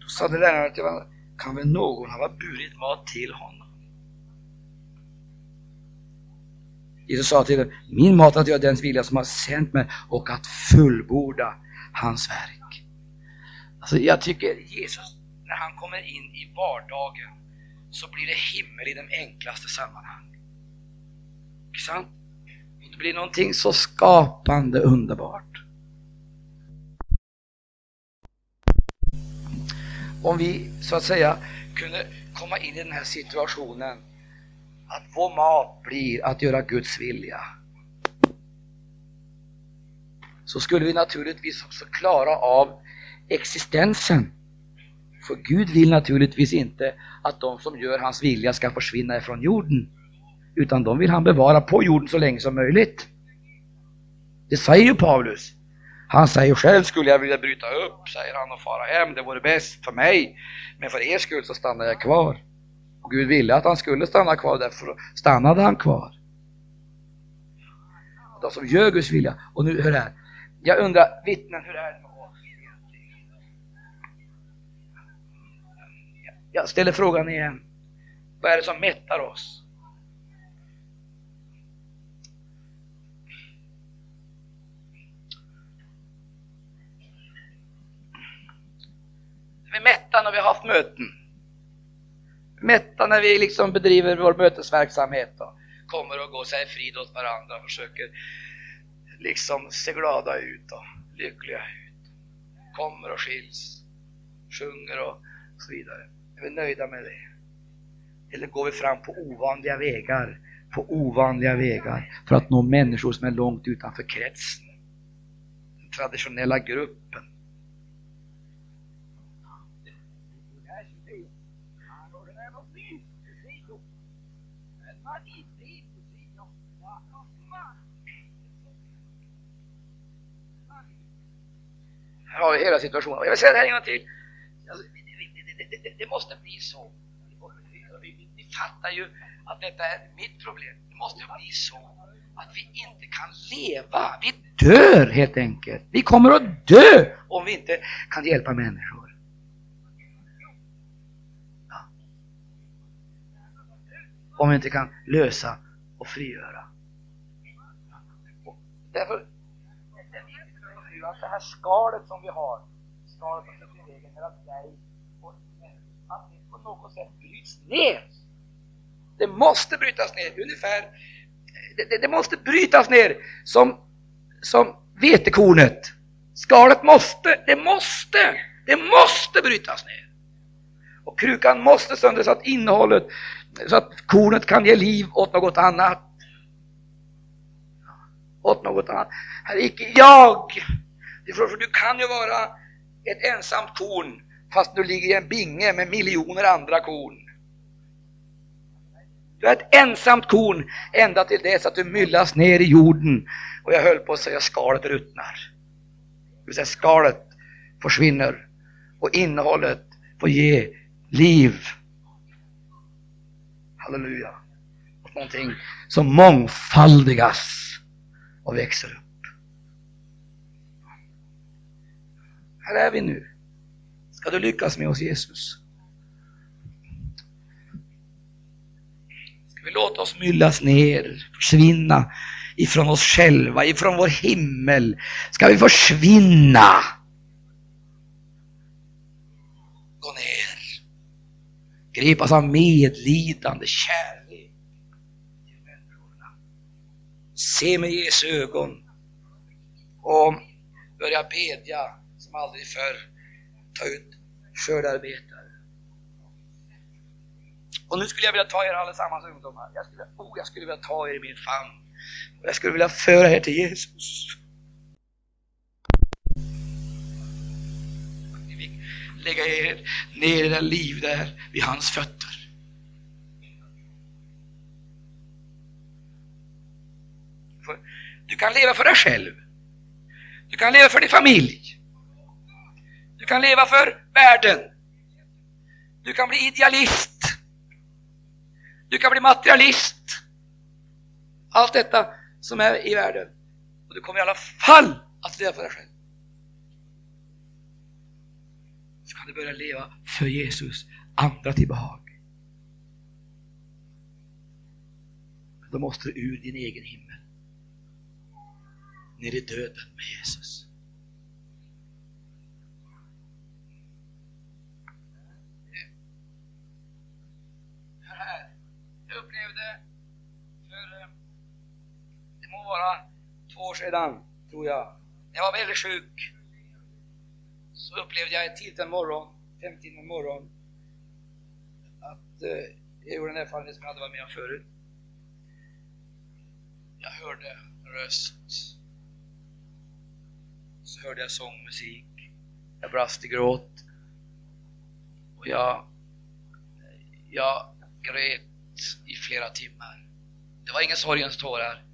[SPEAKER 1] Då sade läraren till honom, kan väl någon ha burit mat till honom? Jesus sa till dem, min mat är att göra den vilja som har sänt mig och att fullborda hans verk. Alltså jag tycker Jesus, när han kommer in i vardagen så blir det himmel i de enklaste sammanhang. Inte sant? Det blir någonting så skapande underbart. Om vi så att säga kunde komma in i den här situationen att vår mat blir att göra Guds vilja. Så skulle vi naturligtvis också klara av existensen. För Gud vill naturligtvis inte att de som gör hans vilja ska försvinna ifrån jorden. Utan de vill han bevara på jorden så länge som möjligt. Det säger ju Paulus. Han säger själv skulle jag vilja bryta upp, säger han och fara hem. Det vore bäst för mig. Men för er skull så stannar jag kvar. Och Gud ville att han skulle stanna kvar, därför stannade han kvar. De som gör Guds vilja. Och nu, hör här. Jag undrar, vittnen, hur är det med oss Jag ställer frågan igen. Vad är det som mättar oss? Vi är mätta när vi har haft möten mätta när vi liksom bedriver vår mötesverksamhet Då. kommer och går säger frid åt varandra och försöker liksom se glada ut och lyckliga ut. Kommer och skiljs, sjunger och så vidare. Är vi nöjda med det? Eller går vi fram på ovanliga vägar, på ovanliga vägar för att nå människor som är långt utanför kretsen? Den traditionella gruppen. Har vi hela situationen. Och jag vill säga det här en gång till. Alltså, det, det, det, det, måste bli så. Vi fattar ju att detta är mitt problem. Det måste bli så att vi inte kan leva. Vi dör helt enkelt. Vi kommer att dö om vi inte kan hjälpa människor. Ja. Om vi inte kan lösa och frigöra. Därför att det här skalet som vi har, skalet som sitter i vägen mellan dig och människan, att det på något sätt bryts ner. Det måste brytas ner, ungefär, det, det, det måste brytas ner som, som vetekornet. Skalet måste, det måste, det måste brytas ner. Och krukan måste sönder så att innehållet, så att kornet kan ge liv åt något annat. Åt något annat. Herre, icke jag för du kan ju vara ett ensamt korn fast du ligger i en binge med miljoner andra korn. Du är ett ensamt korn ända till dess att du myllas ner i jorden och jag höll på att säga skalet ruttnar. Det vill säga skalet försvinner och innehållet får ge liv. Halleluja. Någonting som mångfaldigas och växer upp. Här är vi nu. Ska du lyckas med oss Jesus? Ska vi låta oss myllas ner, försvinna ifrån oss själva, ifrån vår himmel? Ska vi försvinna? Gå ner. Gripas av medlidande, kärlek till människorna. Se med Jesu ögon och börja bedja som aldrig förr ta ut skördarbetare. Och nu skulle jag vilja ta er allesammans ungdomar. Jag skulle, oh, jag skulle vilja ta er i min famn. Och jag skulle vilja föra er till Jesus. Ni fick lägga er ner i era liv där vid hans fötter. Du kan leva för dig själv. Du kan leva för din familj. Du kan leva för världen. Du kan bli idealist. Du kan bli materialist. Allt detta som är i världen. Och du kommer i alla fall att leva för dig själv. Så kan du börja leva för Jesus, andra till behag. Då måste du ur din egen himmel. Ner i döden med Jesus. Jag upplevde för, eh, det må vara två år sedan, tror jag, när jag var väldigt sjuk, så upplevde jag tidigt en morgon, fem timmar morgon, att eh, jag gjorde en erfarenhet som jag hade varit med om förut. Jag hörde en röst. Så hörde jag sång, musik, Jag brast i gråt. Och jag, jag grät i flera timmar. Det var inga sorgens tårar.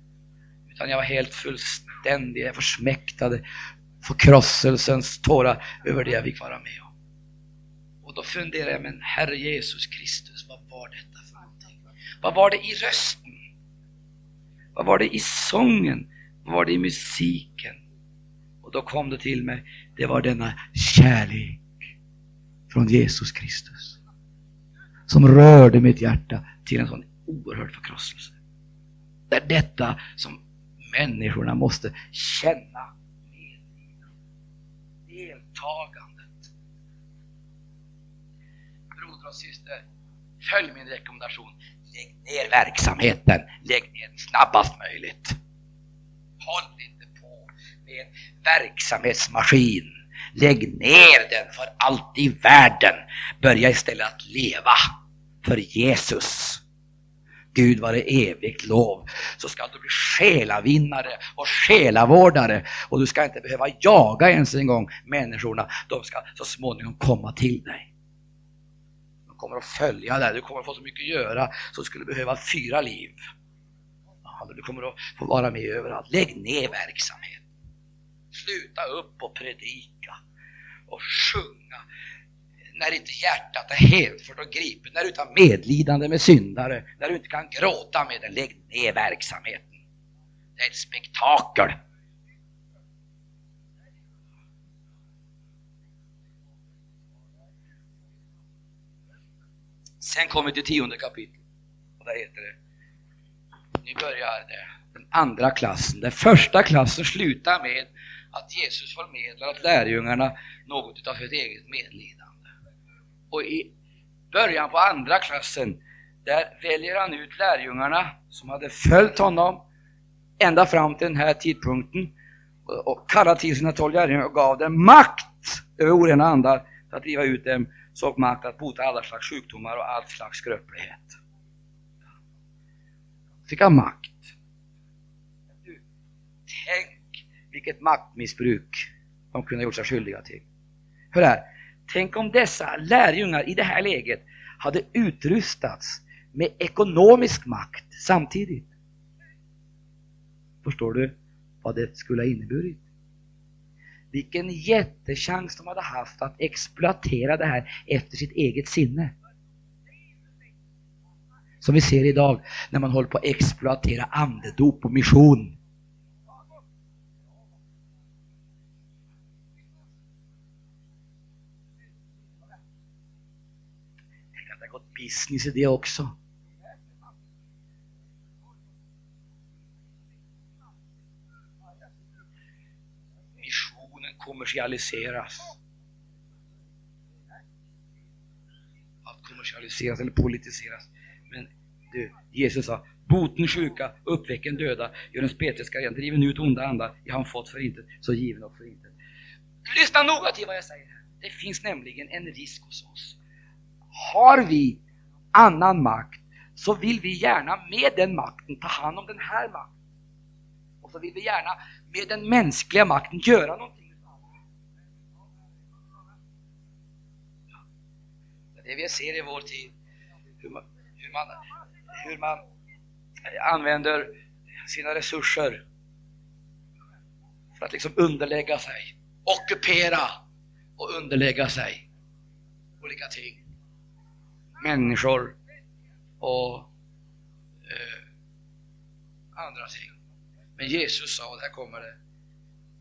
[SPEAKER 1] Utan jag var helt fullständig, jag försmäktade förkrosselsens tårar över det jag fick vara med om. Och då funderade jag, men Herre Jesus Kristus, vad var detta för någonting? Vad var det i rösten? Vad var det i sången? Vad var det i musiken? Och då kom det till mig, det var denna kärlek från Jesus Kristus. Som rörde mitt hjärta till en sån oerhörd förkrosselse. Det är detta som människorna måste känna deltagandet. Broder och syster, följ min rekommendation. Lägg ner verksamheten. Lägg ner den snabbast möjligt. Håll inte på med en verksamhetsmaskin. Lägg ner den för allt i världen. Börja istället att leva för Jesus. Gud vare evigt lov, så ska du bli själavinnare och själavårdare och du ska inte behöva jaga ens en gång människorna. De ska så småningom komma till dig De kommer att följa dig. Du kommer att få så mycket att göra så du skulle behöva fyra liv. Du kommer att få vara med överallt. Lägg ner verksamhet. Sluta upp och predika och sjunga när inte hjärtat är hänfört och gripet, när du inte har medlidande med syndare, när du inte kan gråta med den, lägg ner verksamheten. Det är ett spektakel. Sen kommer vi till tionde kapitlet. Och där heter det, nu börjar det, den andra klassen. Den första klassen slutar med att Jesus förmedlar åt lärjungarna något av sitt eget medlidande. Och i början på andra klassen, där väljer han ut lärjungarna som hade följt honom ända fram till den här tidpunkten och kallade till sina tolv lärjungar och gav dem makt över orena andar för att driva ut dem såg makt att bota alla slags sjukdomar och all slags skröplighet. Fick han makt. Du, tänk vilket maktmissbruk de kunde ha gjort sig skyldiga till. Hör här, tänk om dessa lärjungar i det här läget hade utrustats med ekonomisk makt samtidigt. Förstår du vad det skulle ha inneburit? Vilken jättechans de hade haft att exploatera det här efter sitt eget sinne. Som vi ser idag när man håller på att exploatera andedop och mission. Tänk att det har gått business i det också. Missionen kommersialiseras. Allt kommersialiseras eller politiseras. Men du, Jesus sa, boten sjuka, uppväcken döda, gör en spetälska ren, driven ut onda andar, jag har fått för intet, så given och för intet. Lyssna noga till vad jag säger. Det finns nämligen en risk hos oss. Har vi annan makt så vill vi gärna med den makten ta hand om den här makten. Och så vill vi gärna med den mänskliga makten göra någonting. det vi ser i vår tid, hur man, hur man, hur man använder sina resurser för att liksom underlägga sig, ockupera och underlägga sig olika ting. Människor och eh, andra ting. Men Jesus sa, och där kommer det,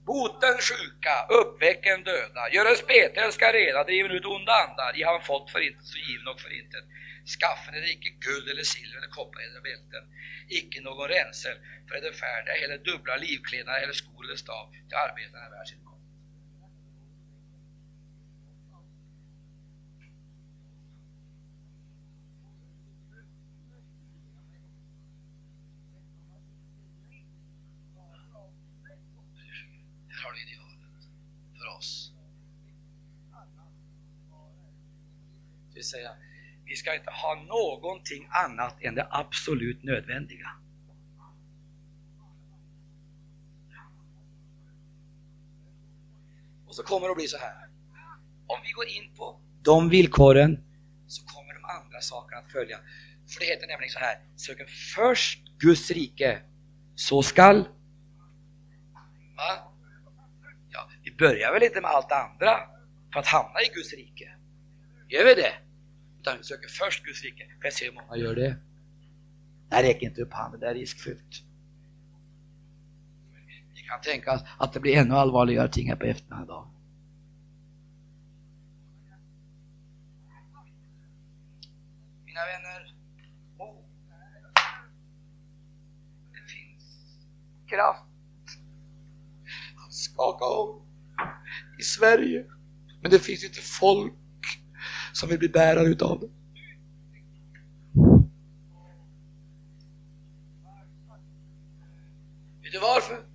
[SPEAKER 1] Boten sjuka, uppväck en döda, gör en spetälska rena, driven ut onda andar, I han fått förintelse och given och förintet. Skaffen er icke guld eller silver eller koppar eller bälten, icke någon ränsel för det färdiga, eller dubbla livklädnader eller skor eller stav, till arbetarna i världen sin mat. Här har du idealet för oss. Det vill säga, vi ska inte ha någonting annat än det absolut nödvändiga. Och så kommer det att bli så här. Om vi går in på de villkoren så kommer de andra sakerna att följa. För det heter nämligen så här, söker först Guds rike, så skall... Va? Ja, vi börjar väl inte med allt det andra för att hamna i Guds rike? Gör vi det? Utan vi söker först Guds rike. Får jag se hur många gör det? Nej, räcker inte upp handen, det är riskfyllt. Vi kan tänka oss att det blir ännu allvarligare ting här på eftermiddagen idag. Mina vänner, oh, det finns kraft att skaka om i Sverige. Men det finns inte folk som vill bli bärare utav det. Vet du varför?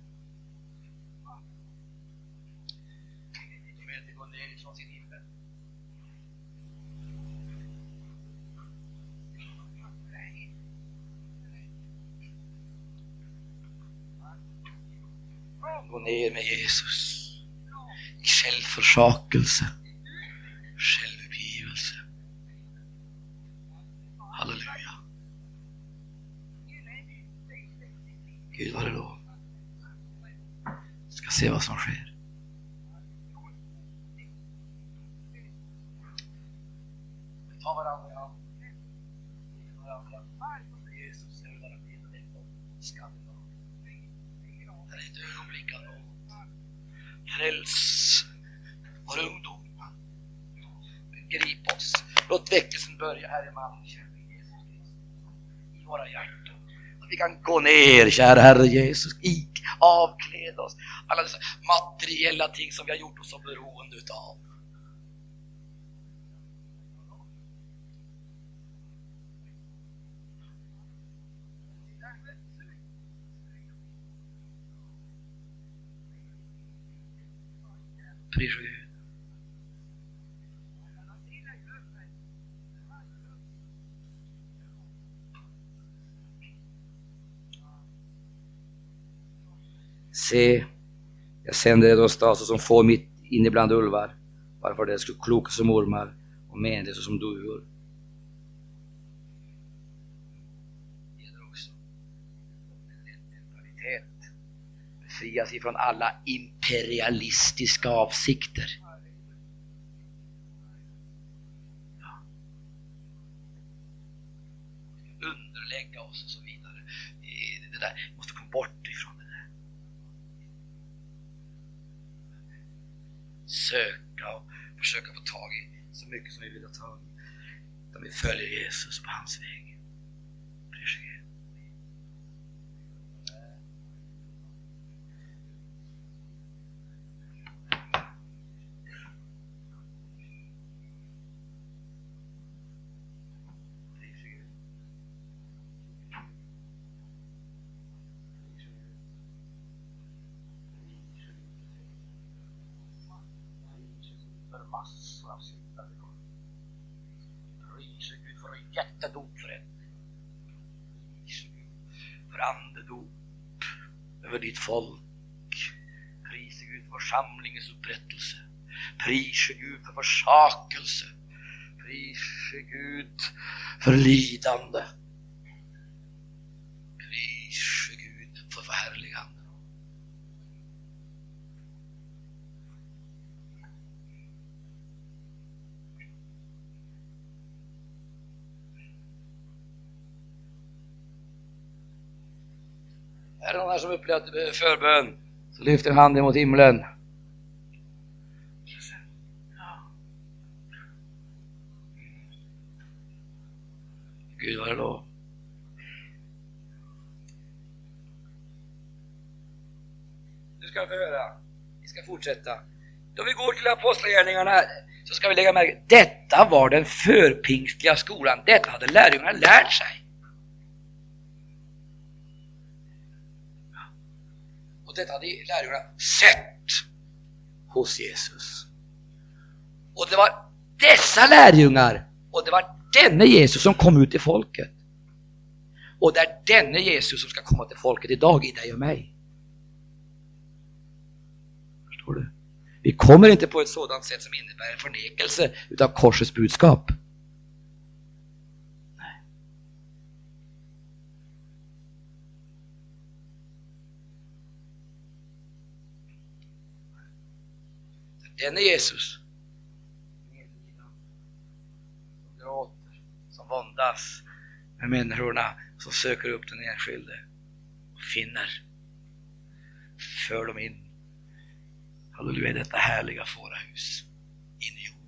[SPEAKER 1] Gå ner med Jesus i självförsakelse, självuppgivelse. Halleluja. Gud var det lov. Ska se vad som sker. Vi tar varandra i hand. Jesus, jag vill vara med och lägga skam idag. Det är se vad som sker. Fräls vår ungdom. Grip oss. Låt väckelsen börja här i Malmö, I våra hjärtan. Att vi kan gå ner, kära Herre Jesus, i, av. Alla dessa materiella ting som vi har gjort oss så beroende utav. Pris Gud. Se, jag sänder er någonstans som får mitt inne bland ulvar, varför det skulle kloka som ormar och menlösa som duvor. Det gäller också mentalitet. Befrias ifrån alla imperialistiska avsikter. Ja. Underlägga oss och så vidare. Det där måste komma bort ifrån det där. Söka och försöka få tag i så mycket som vi vill ha tag i. Utan vi följer Jesus på hans väg. Pris Gud. Pris Gud. För massor av syndare. Prise Gud för jättedop för det. Prise Gud för andedop över ditt folk. Prise Gud för församlingens upprättelse. Prise Gud för försakelse. Prise Gud för lidande. Prise Gud för förhärligande. Är det någon här som upplevt förbön? Så lyfter handen mot himlen. Gud vare lov. Nu ska vi få höra. Vi ska fortsätta. Då vi går till Apostlagärningarna så ska vi lägga märke detta var den förpingstliga skolan. Detta hade lärjungarna lärt sig. Och detta hade lärjungarna sett hos Jesus. Och det var dessa lärjungar och det var denne Jesus som kom ut till folket. Och det är denne Jesus som ska komma till folket idag, i dig och mig. Förstår du? Vi kommer inte på ett sådant sätt som innebär en förnekelse utav korsets budskap. Denne Jesus. Som gråter, som våndas med människorna som söker upp den enskilde och finner. För dem in. Halleluja, detta härliga fårahus in i jorden.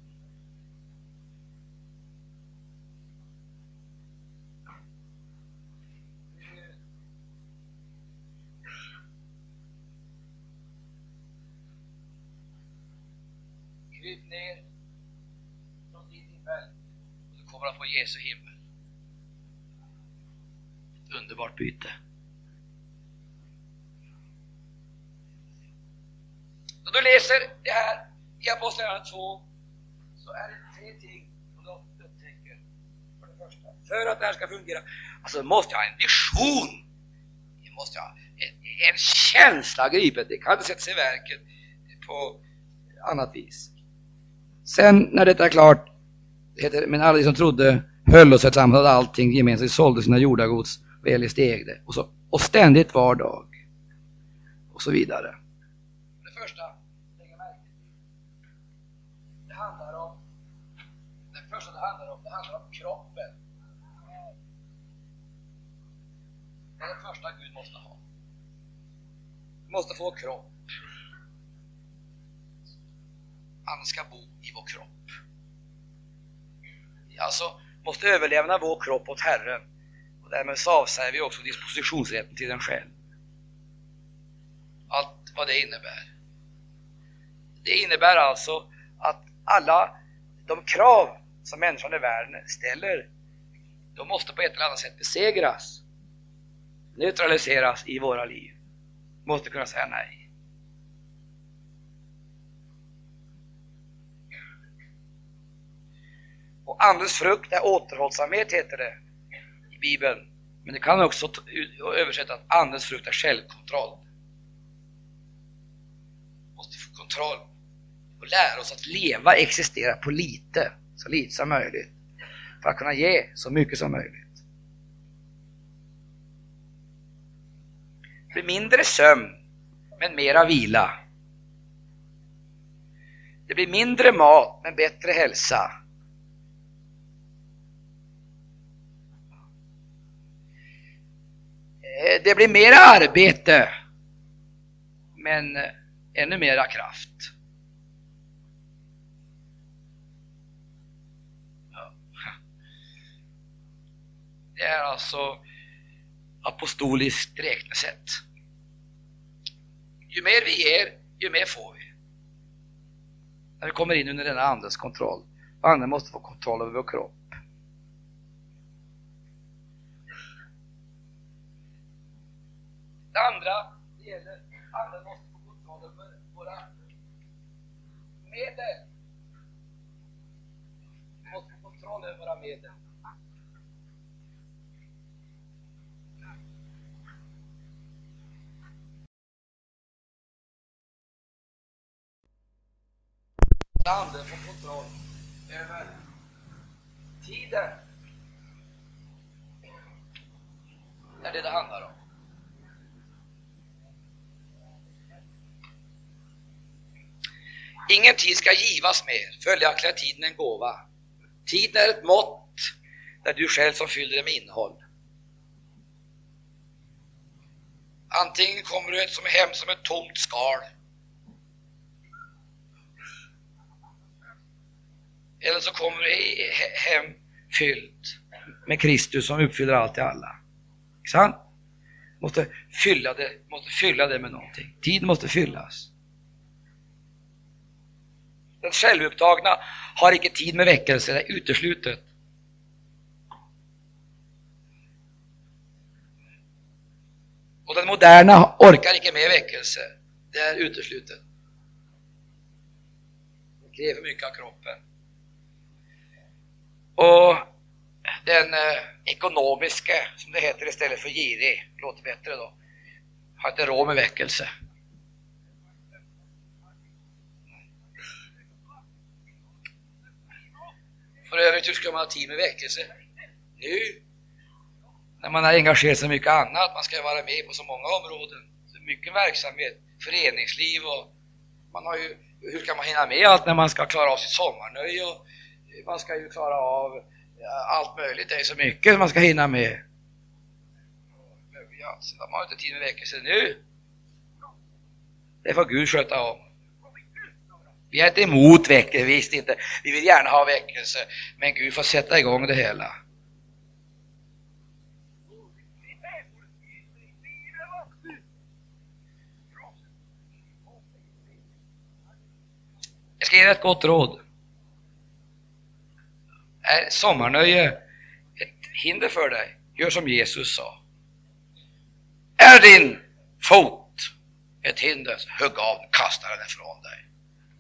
[SPEAKER 1] Kryp ner från din himmel och du kommer att få Jesu himmel. Ett underbart byte. När du läser det här i Apostlagärningarna 2 så är det tre ting som du upptäcker. För det första, för att det här ska fungera, alltså måste jag ha en vision. Jag måste ha en, en känsla gripen. Det kan inte sätta sig i verket på annat vis. Sen när detta är klart, heter, men alla de som trodde höll sig tillsammans, hade allting gemensamt, sålde sina jordagods och steg ägde. Och, så, och ständigt var dag. Och så vidare. Det första, lägga märke. Det handlar om, det första det handlar om, det handlar om kroppen. Det är det första Gud måste ha. Du måste få kropp. Han ska bo i vår kropp. Alltså, måste överlämna vår kropp åt Herren. Och därmed så avsäger vi också dispositionsrätten till den själv. Allt vad det innebär. Det innebär alltså att alla de krav som människan i världen ställer, de måste på ett eller annat sätt besegras, neutraliseras i våra liv. Måste kunna säga nej. Och andens frukt är återhållsamhet, heter det i Bibeln. Men det kan också översättas att andens frukt är självkontroll. Måste få kontroll och lära oss att leva, existera på lite, så lite som möjligt. För att kunna ge så mycket som möjligt. Det blir mindre sömn, men mera vila. Det blir mindre mat, men bättre hälsa. Det blir mera arbete, men eh, ännu mera kraft. Det är alltså apostoliskt räknesätt. Ju mer vi ger, ju mer får vi. När vi kommer in under denna andens kontroll. Anden måste få kontroll över vår kropp. Det andra, det gäller alla måste få kontroll över våra medel. Vi måste få kontroll över våra medel. anden får kontroll över tiden. Det är det det handlar om. Ingen tid ska givas mer, följaktligen är tiden en gåva. Tiden är ett mått där du själv som fyller det med innehåll. Antingen kommer du som hem som ett tomt skal. Eller så kommer du hem fyllt med Kristus som uppfyller allt i alla. Sant? Måste fylla, det, måste fylla det med någonting. Tid måste fyllas. Den självupptagna har icke tid med väckelse, det är uteslutet. Och den moderna orkar icke med väckelse, det är uteslutet. Det kräver mycket av kroppen. Och den eh, ekonomiska, som det heter istället för girig, låter bättre då, har inte råd med väckelse. För övrigt, hur ska man ha tid med väckelse? Nu? När man har engagerat sig i mycket annat, man ska vara med på så många områden. Så mycket verksamhet, föreningsliv och man har ju, hur ska man hinna med allt när man ska klara av sitt sommarnöje och man ska ju klara av eh, allt möjligt, det är så mycket man ska hinna med. Ja, så har inte tid med väckelse nu. Det får Gud sköta om. Vi är inte emot väckelse, visst inte. Vi vill gärna ha väckelse, men Gud får sätta igång det hela. Jag ska ge dig ett gott råd. Är sommarnöje ett hinder för dig? Gör som Jesus sa. Är din fot ett hinder, hugg av kasta den ifrån dig.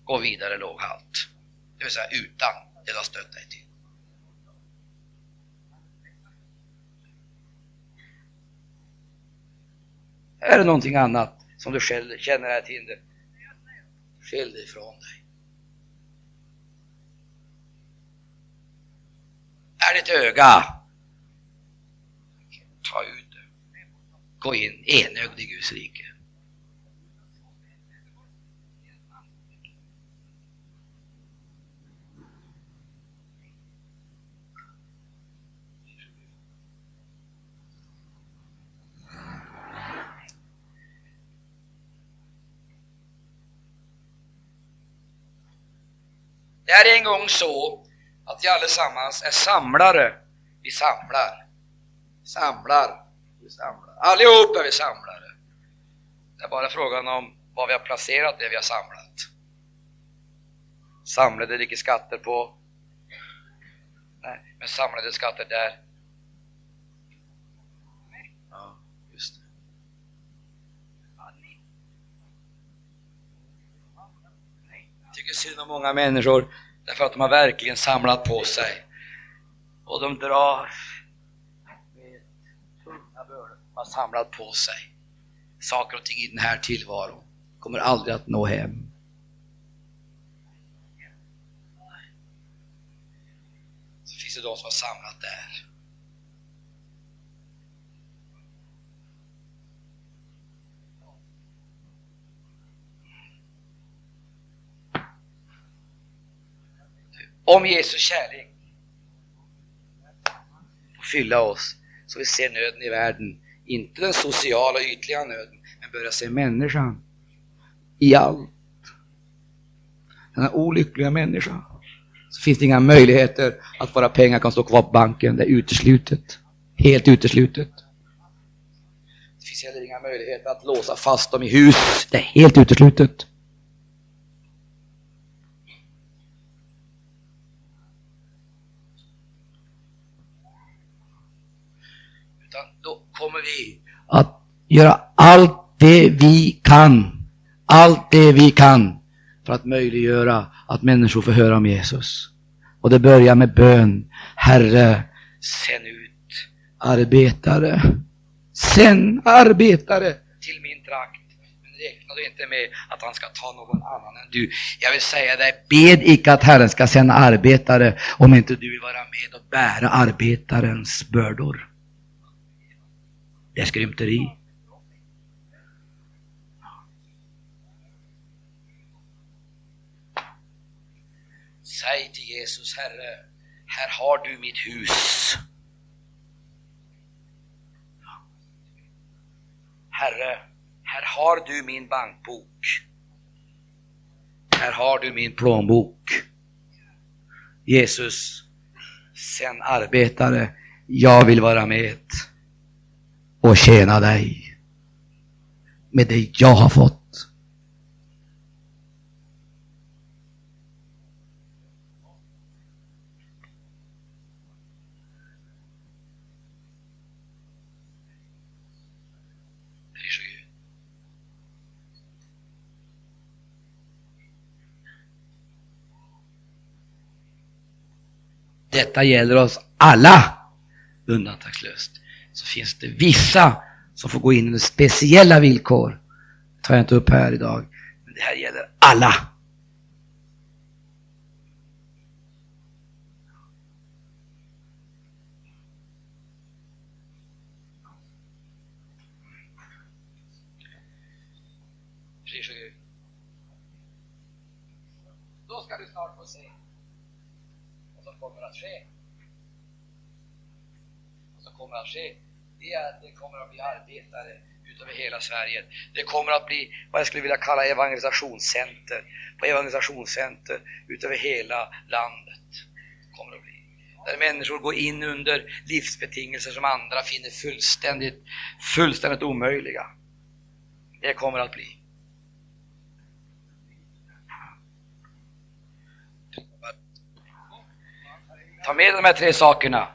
[SPEAKER 1] Gå vidare låghalt. Det vill säga utan det du har stött dig till. Är det någonting annat som du själv känner är ett hinder? Skilj dig ifrån dig. är ditt öga. Ta ut det. Gå in enögd i Guds rike. Det är en gång så att vi allesammans är samlare. Vi samlar. Samlar. Vi samlar. Allihop är vi samlare. Det är bara frågan om var vi har placerat det vi har samlat. Samlade ligger skatter på? Nej, men samlade skatter där. Ja, just det. Jag tycker synd om många människor Därför att de har verkligen samlat på sig. Och de drar med tunga bördor. De har samlat på sig saker och ting i den här tillvaron. Kommer aldrig att nå hem. Så finns det de som har samlat där. Om Jesu kärlek får fylla oss så vi ser nöden i världen. Inte den sociala ytliga nöden, men börja se människan i allt. Den här olyckliga människan. Så finns det inga möjligheter att våra pengar kan stå kvar på banken. Det är uteslutet. Helt uteslutet. Det finns heller inga möjligheter att låsa fast dem i hus. Det är helt uteslutet. Vi att göra allt det vi kan, allt det vi kan för att möjliggöra att människor får höra om Jesus. Och det börjar med bön. Herre, sänd ut arbetare. Sänd arbetare till min trakt. Men räkna då inte med att han ska ta någon annan än du. Jag vill säga dig, bed icke att Herren ska sända arbetare om inte du vill vara med och bära arbetarens bördor. Det är skrymteri. Säg till Jesus, Herre, här har du mitt hus. Herre, här har du min bankbok. Här har du min plånbok. Jesus, sen arbetare, jag vill vara med och tjäna dig med det jag har fått. Detta gäller oss alla undantagslöst. Så finns det vissa som får gå in under speciella villkor. Det tar jag inte upp här idag. Men det här gäller alla. Då ska du snart få se vad som kommer att ske. Vad som kommer att ske, det är att det kommer att bli arbetare utöver hela Sverige. Det kommer att bli vad jag skulle vilja kalla evangelisationscenter. På evangelisationscenter utöver hela landet. Kommer att bli. Där människor går in under livsbetingelser som andra finner fullständigt, fullständigt omöjliga. Det kommer att bli. Ta med de här tre sakerna.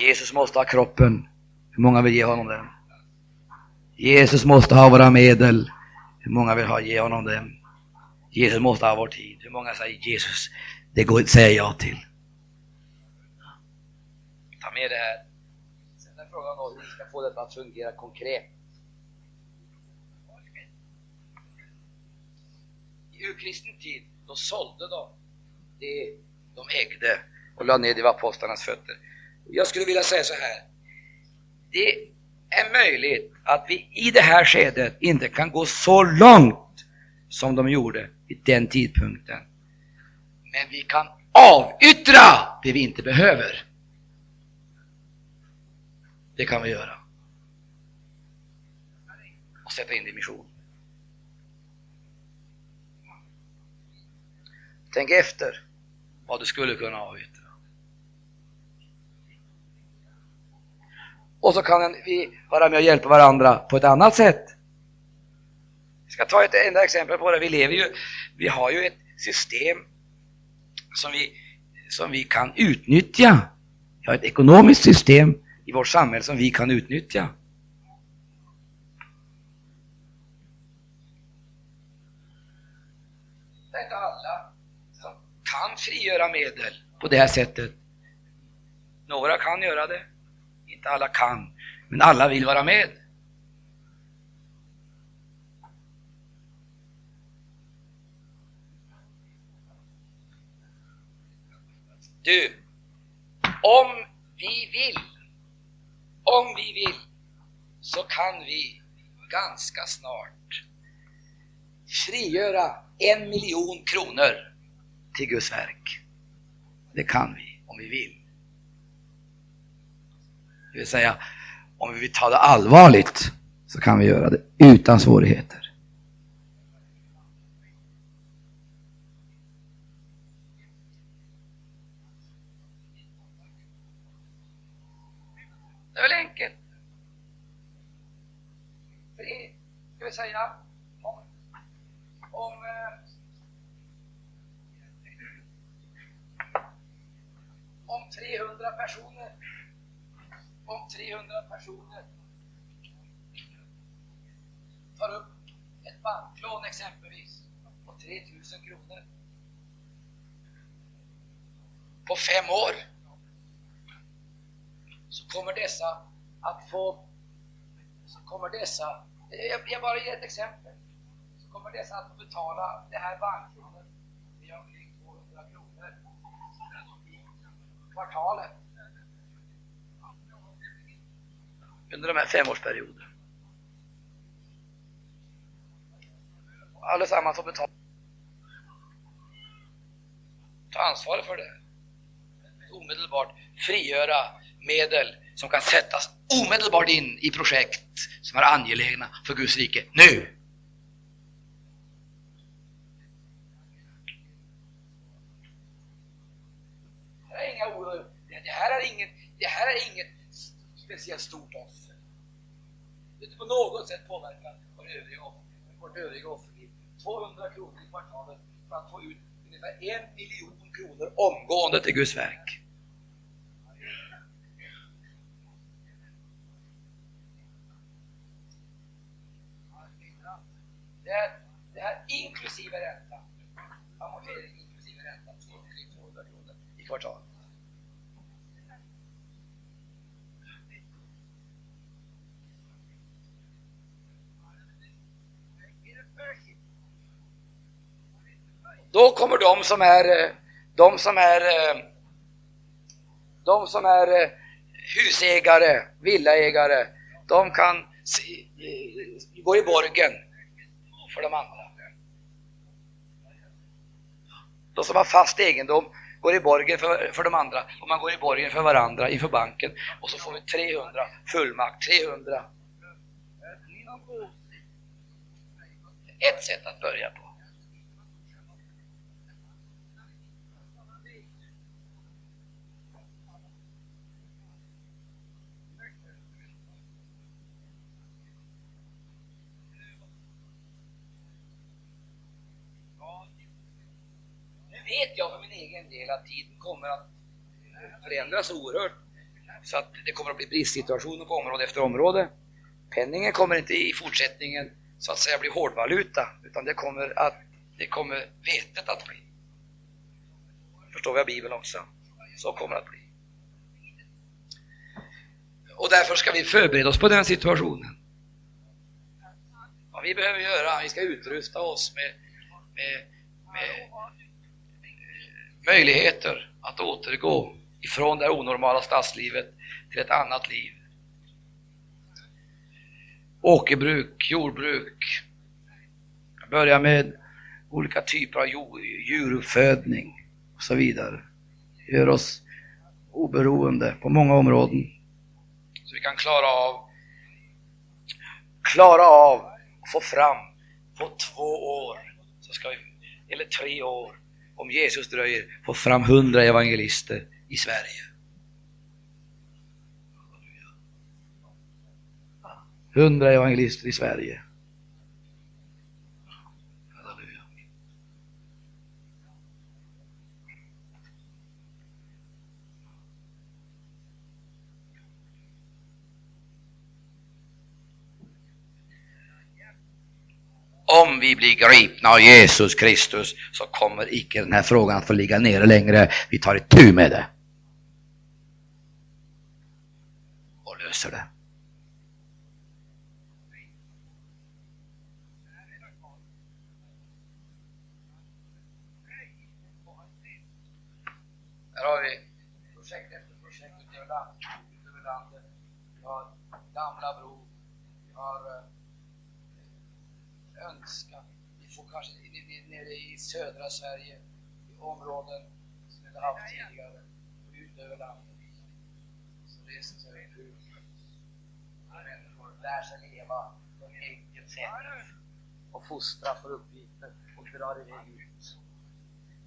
[SPEAKER 1] Jesus måste ha kroppen. Hur många vill ge honom den? Jesus måste ha våra medel. Hur många vill ha, ge honom den? Jesus måste ha vår tid. Hur många säger Jesus, det går, säger jag till. Ta med det här. Sen är frågan då hur vi ska få detta att fungera konkret. I urkristen tid, då sålde de det de ägde och la ner det vid apostlarnas fötter. Jag skulle vilja säga så här. Det är möjligt att vi i det här skedet inte kan gå så långt som de gjorde vid den tidpunkten. Men vi kan avyttra det vi inte behöver. Det kan vi göra. Och sätta in det i mission. Tänk efter vad du skulle kunna avyttra. Och så kan vi vara med och hjälpa varandra på ett annat sätt. Jag ska ta ett enda exempel på det. Vi lever ju, vi har ju ett system som vi, som vi kan utnyttja. Vi har ett ekonomiskt system i vårt samhälle som vi kan utnyttja. Det är inte alla som kan frigöra medel på det här sättet. Några kan göra det, inte alla kan, men alla vill vara med. Du, om vi vill, om vi vill, så kan vi ganska snart frigöra en miljon kronor till Guds verk. Det kan vi, om vi vill. Det vill säga, om vi vill ta det allvarligt så kan vi göra det utan svårigheter. Det är väl enkelt. Det ska vi säga, om, om eh, om 300 personer om 300 personer. Tar upp ett banklån exempelvis på 3000 kronor. På fem år så kommer dessa att få så kommer dessa, jag, jag bara ger ett exempel, så kommer dessa att få betala det här banklånet. Med omkring 200 kronor. I kvartalet. Under de här femårsperioderna. Allesammans får betala. Ta ansvar för det. Omedelbart frigöra medel som kan sättas omedelbart in i projekt som är angelägna för Guds rike nu. Det här är inga inget, det här är inget speciellt stort offer. Det inte på något sätt påverkar vår övriga vårt övriga offerliv. 200 kronor i kvartalet för att få ut ungefär en miljon kronor omgående till Guds verk. Det här det här inklusive ränta. Amortering inklusive ränta, 200 kronor i kvartalet. Då kommer de som är, eh, de som är, eh, de som är eh, husägare, villaägare, de kan gå i borgen för de andra. De som har fast egendom går i borgen för, för de andra och man går i borgen för varandra inför banken och så får vi 300 fullmakt, 300. Ett sätt att börja på. Nu vet jag för min egen del att tiden kommer att eh, förändras oerhört. Så att det kommer att bli bristsituationer på område efter område. Penningen kommer inte i fortsättningen så att säga bli hårdvaluta, utan det kommer, att, det kommer vetet att bli. Förstår vi av Bibeln också? Så kommer det att bli. Och därför ska vi förbereda oss på den situationen. Vad vi behöver göra, vi ska utrusta oss med, med, med möjligheter att återgå ifrån det onormala stadslivet till ett annat liv. Åkerbruk, jordbruk, börja med olika typer av djuruppfödning och så vidare. Gör oss oberoende på många områden. Så vi kan klara av klara av att få fram på två år, ska vi, eller tre år, om Jesus dröjer, få fram hundra evangelister i Sverige. Hundra evangelister i Sverige. Om vi blir gripna av Jesus Kristus så kommer icke den här frågan att få ligga nere längre. Vi tar itu med det. Och löser det. Här har vi projekt efter projekt över landet. Vi har Gamla Bro, vi har eh, önska. Vi får kanske nere i södra Sverige, i områden som vi inte haft tidigare, ut över landet. Så reser sig ut. Människor lär sig leva på ett enkelt sätt och fostra för uppgifter och drar iväg ut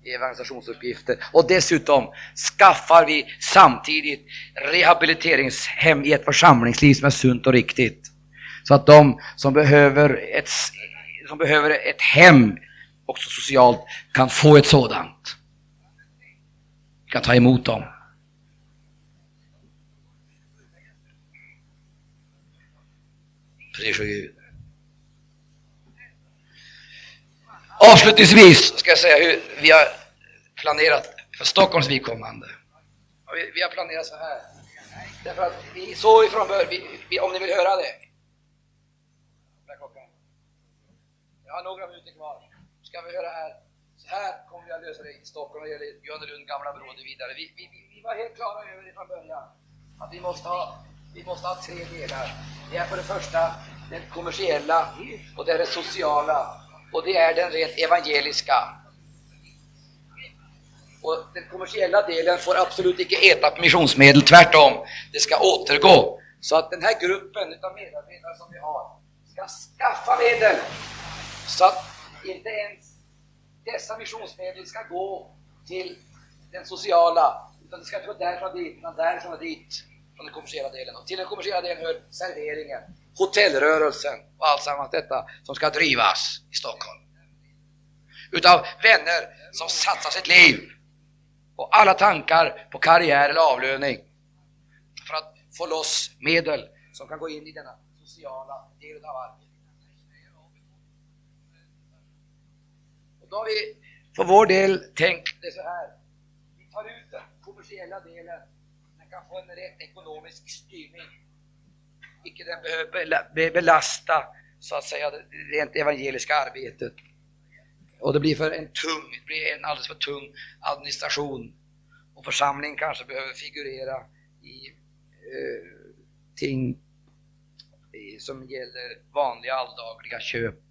[SPEAKER 1] i evangelisationsuppgifter. Och dessutom skaffar vi samtidigt rehabiliteringshem i ett församlingsliv som är sunt och riktigt. Så att de som behöver ett som behöver ett hem, också socialt, kan få ett sådant. Kan ta emot dem. Gud. Avslutningsvis ska jag säga hur vi har planerat för Stockholms vidkommande. Vi, vi har planerat så här. Därför att vi såg ifrån början, om ni vill höra det, Jag har några minuter kvar. Ska vi höra här. Så här kommer vi att lösa det i Stockholm vad gäller Johannelund, Gamla Bro och vidare. Vi, vi, vi var helt klara över det från början. Att vi måste ha, vi måste ha tre delar. Det är för det första det kommersiella, och det är det sociala, och det är den rent evangeliska. Och den kommersiella delen får absolut inte äta på missionsmedel, tvärtom. Det ska återgå. Så att den här gruppen utav medarbetare som vi har ska skaffa medel så att inte ens dessa missionsmedel ska gå till den sociala, utan det ska inte gå därifrån dit, utan därifrån och dit, från den kommersiella delen. Och till den kommersiella delen hör serveringen, hotellrörelsen och allt sammans detta som ska drivas i Stockholm. Utav vänner som satsar sitt liv och alla tankar på karriär eller avlöning för att få loss medel som kan gå in i denna sociala del av arbetet. Och då har vi för vår del tänkt det så här. Vi tar ut den kommersiella delen, den kan få en rätt ekonomisk styrning. Icke den behöver belasta så att säga det rent evangeliska arbetet. Och det blir för en tung, det blir en alldeles för tung administration. Och församlingen kanske behöver figurera i eh, ting som gäller vanliga alldagliga köp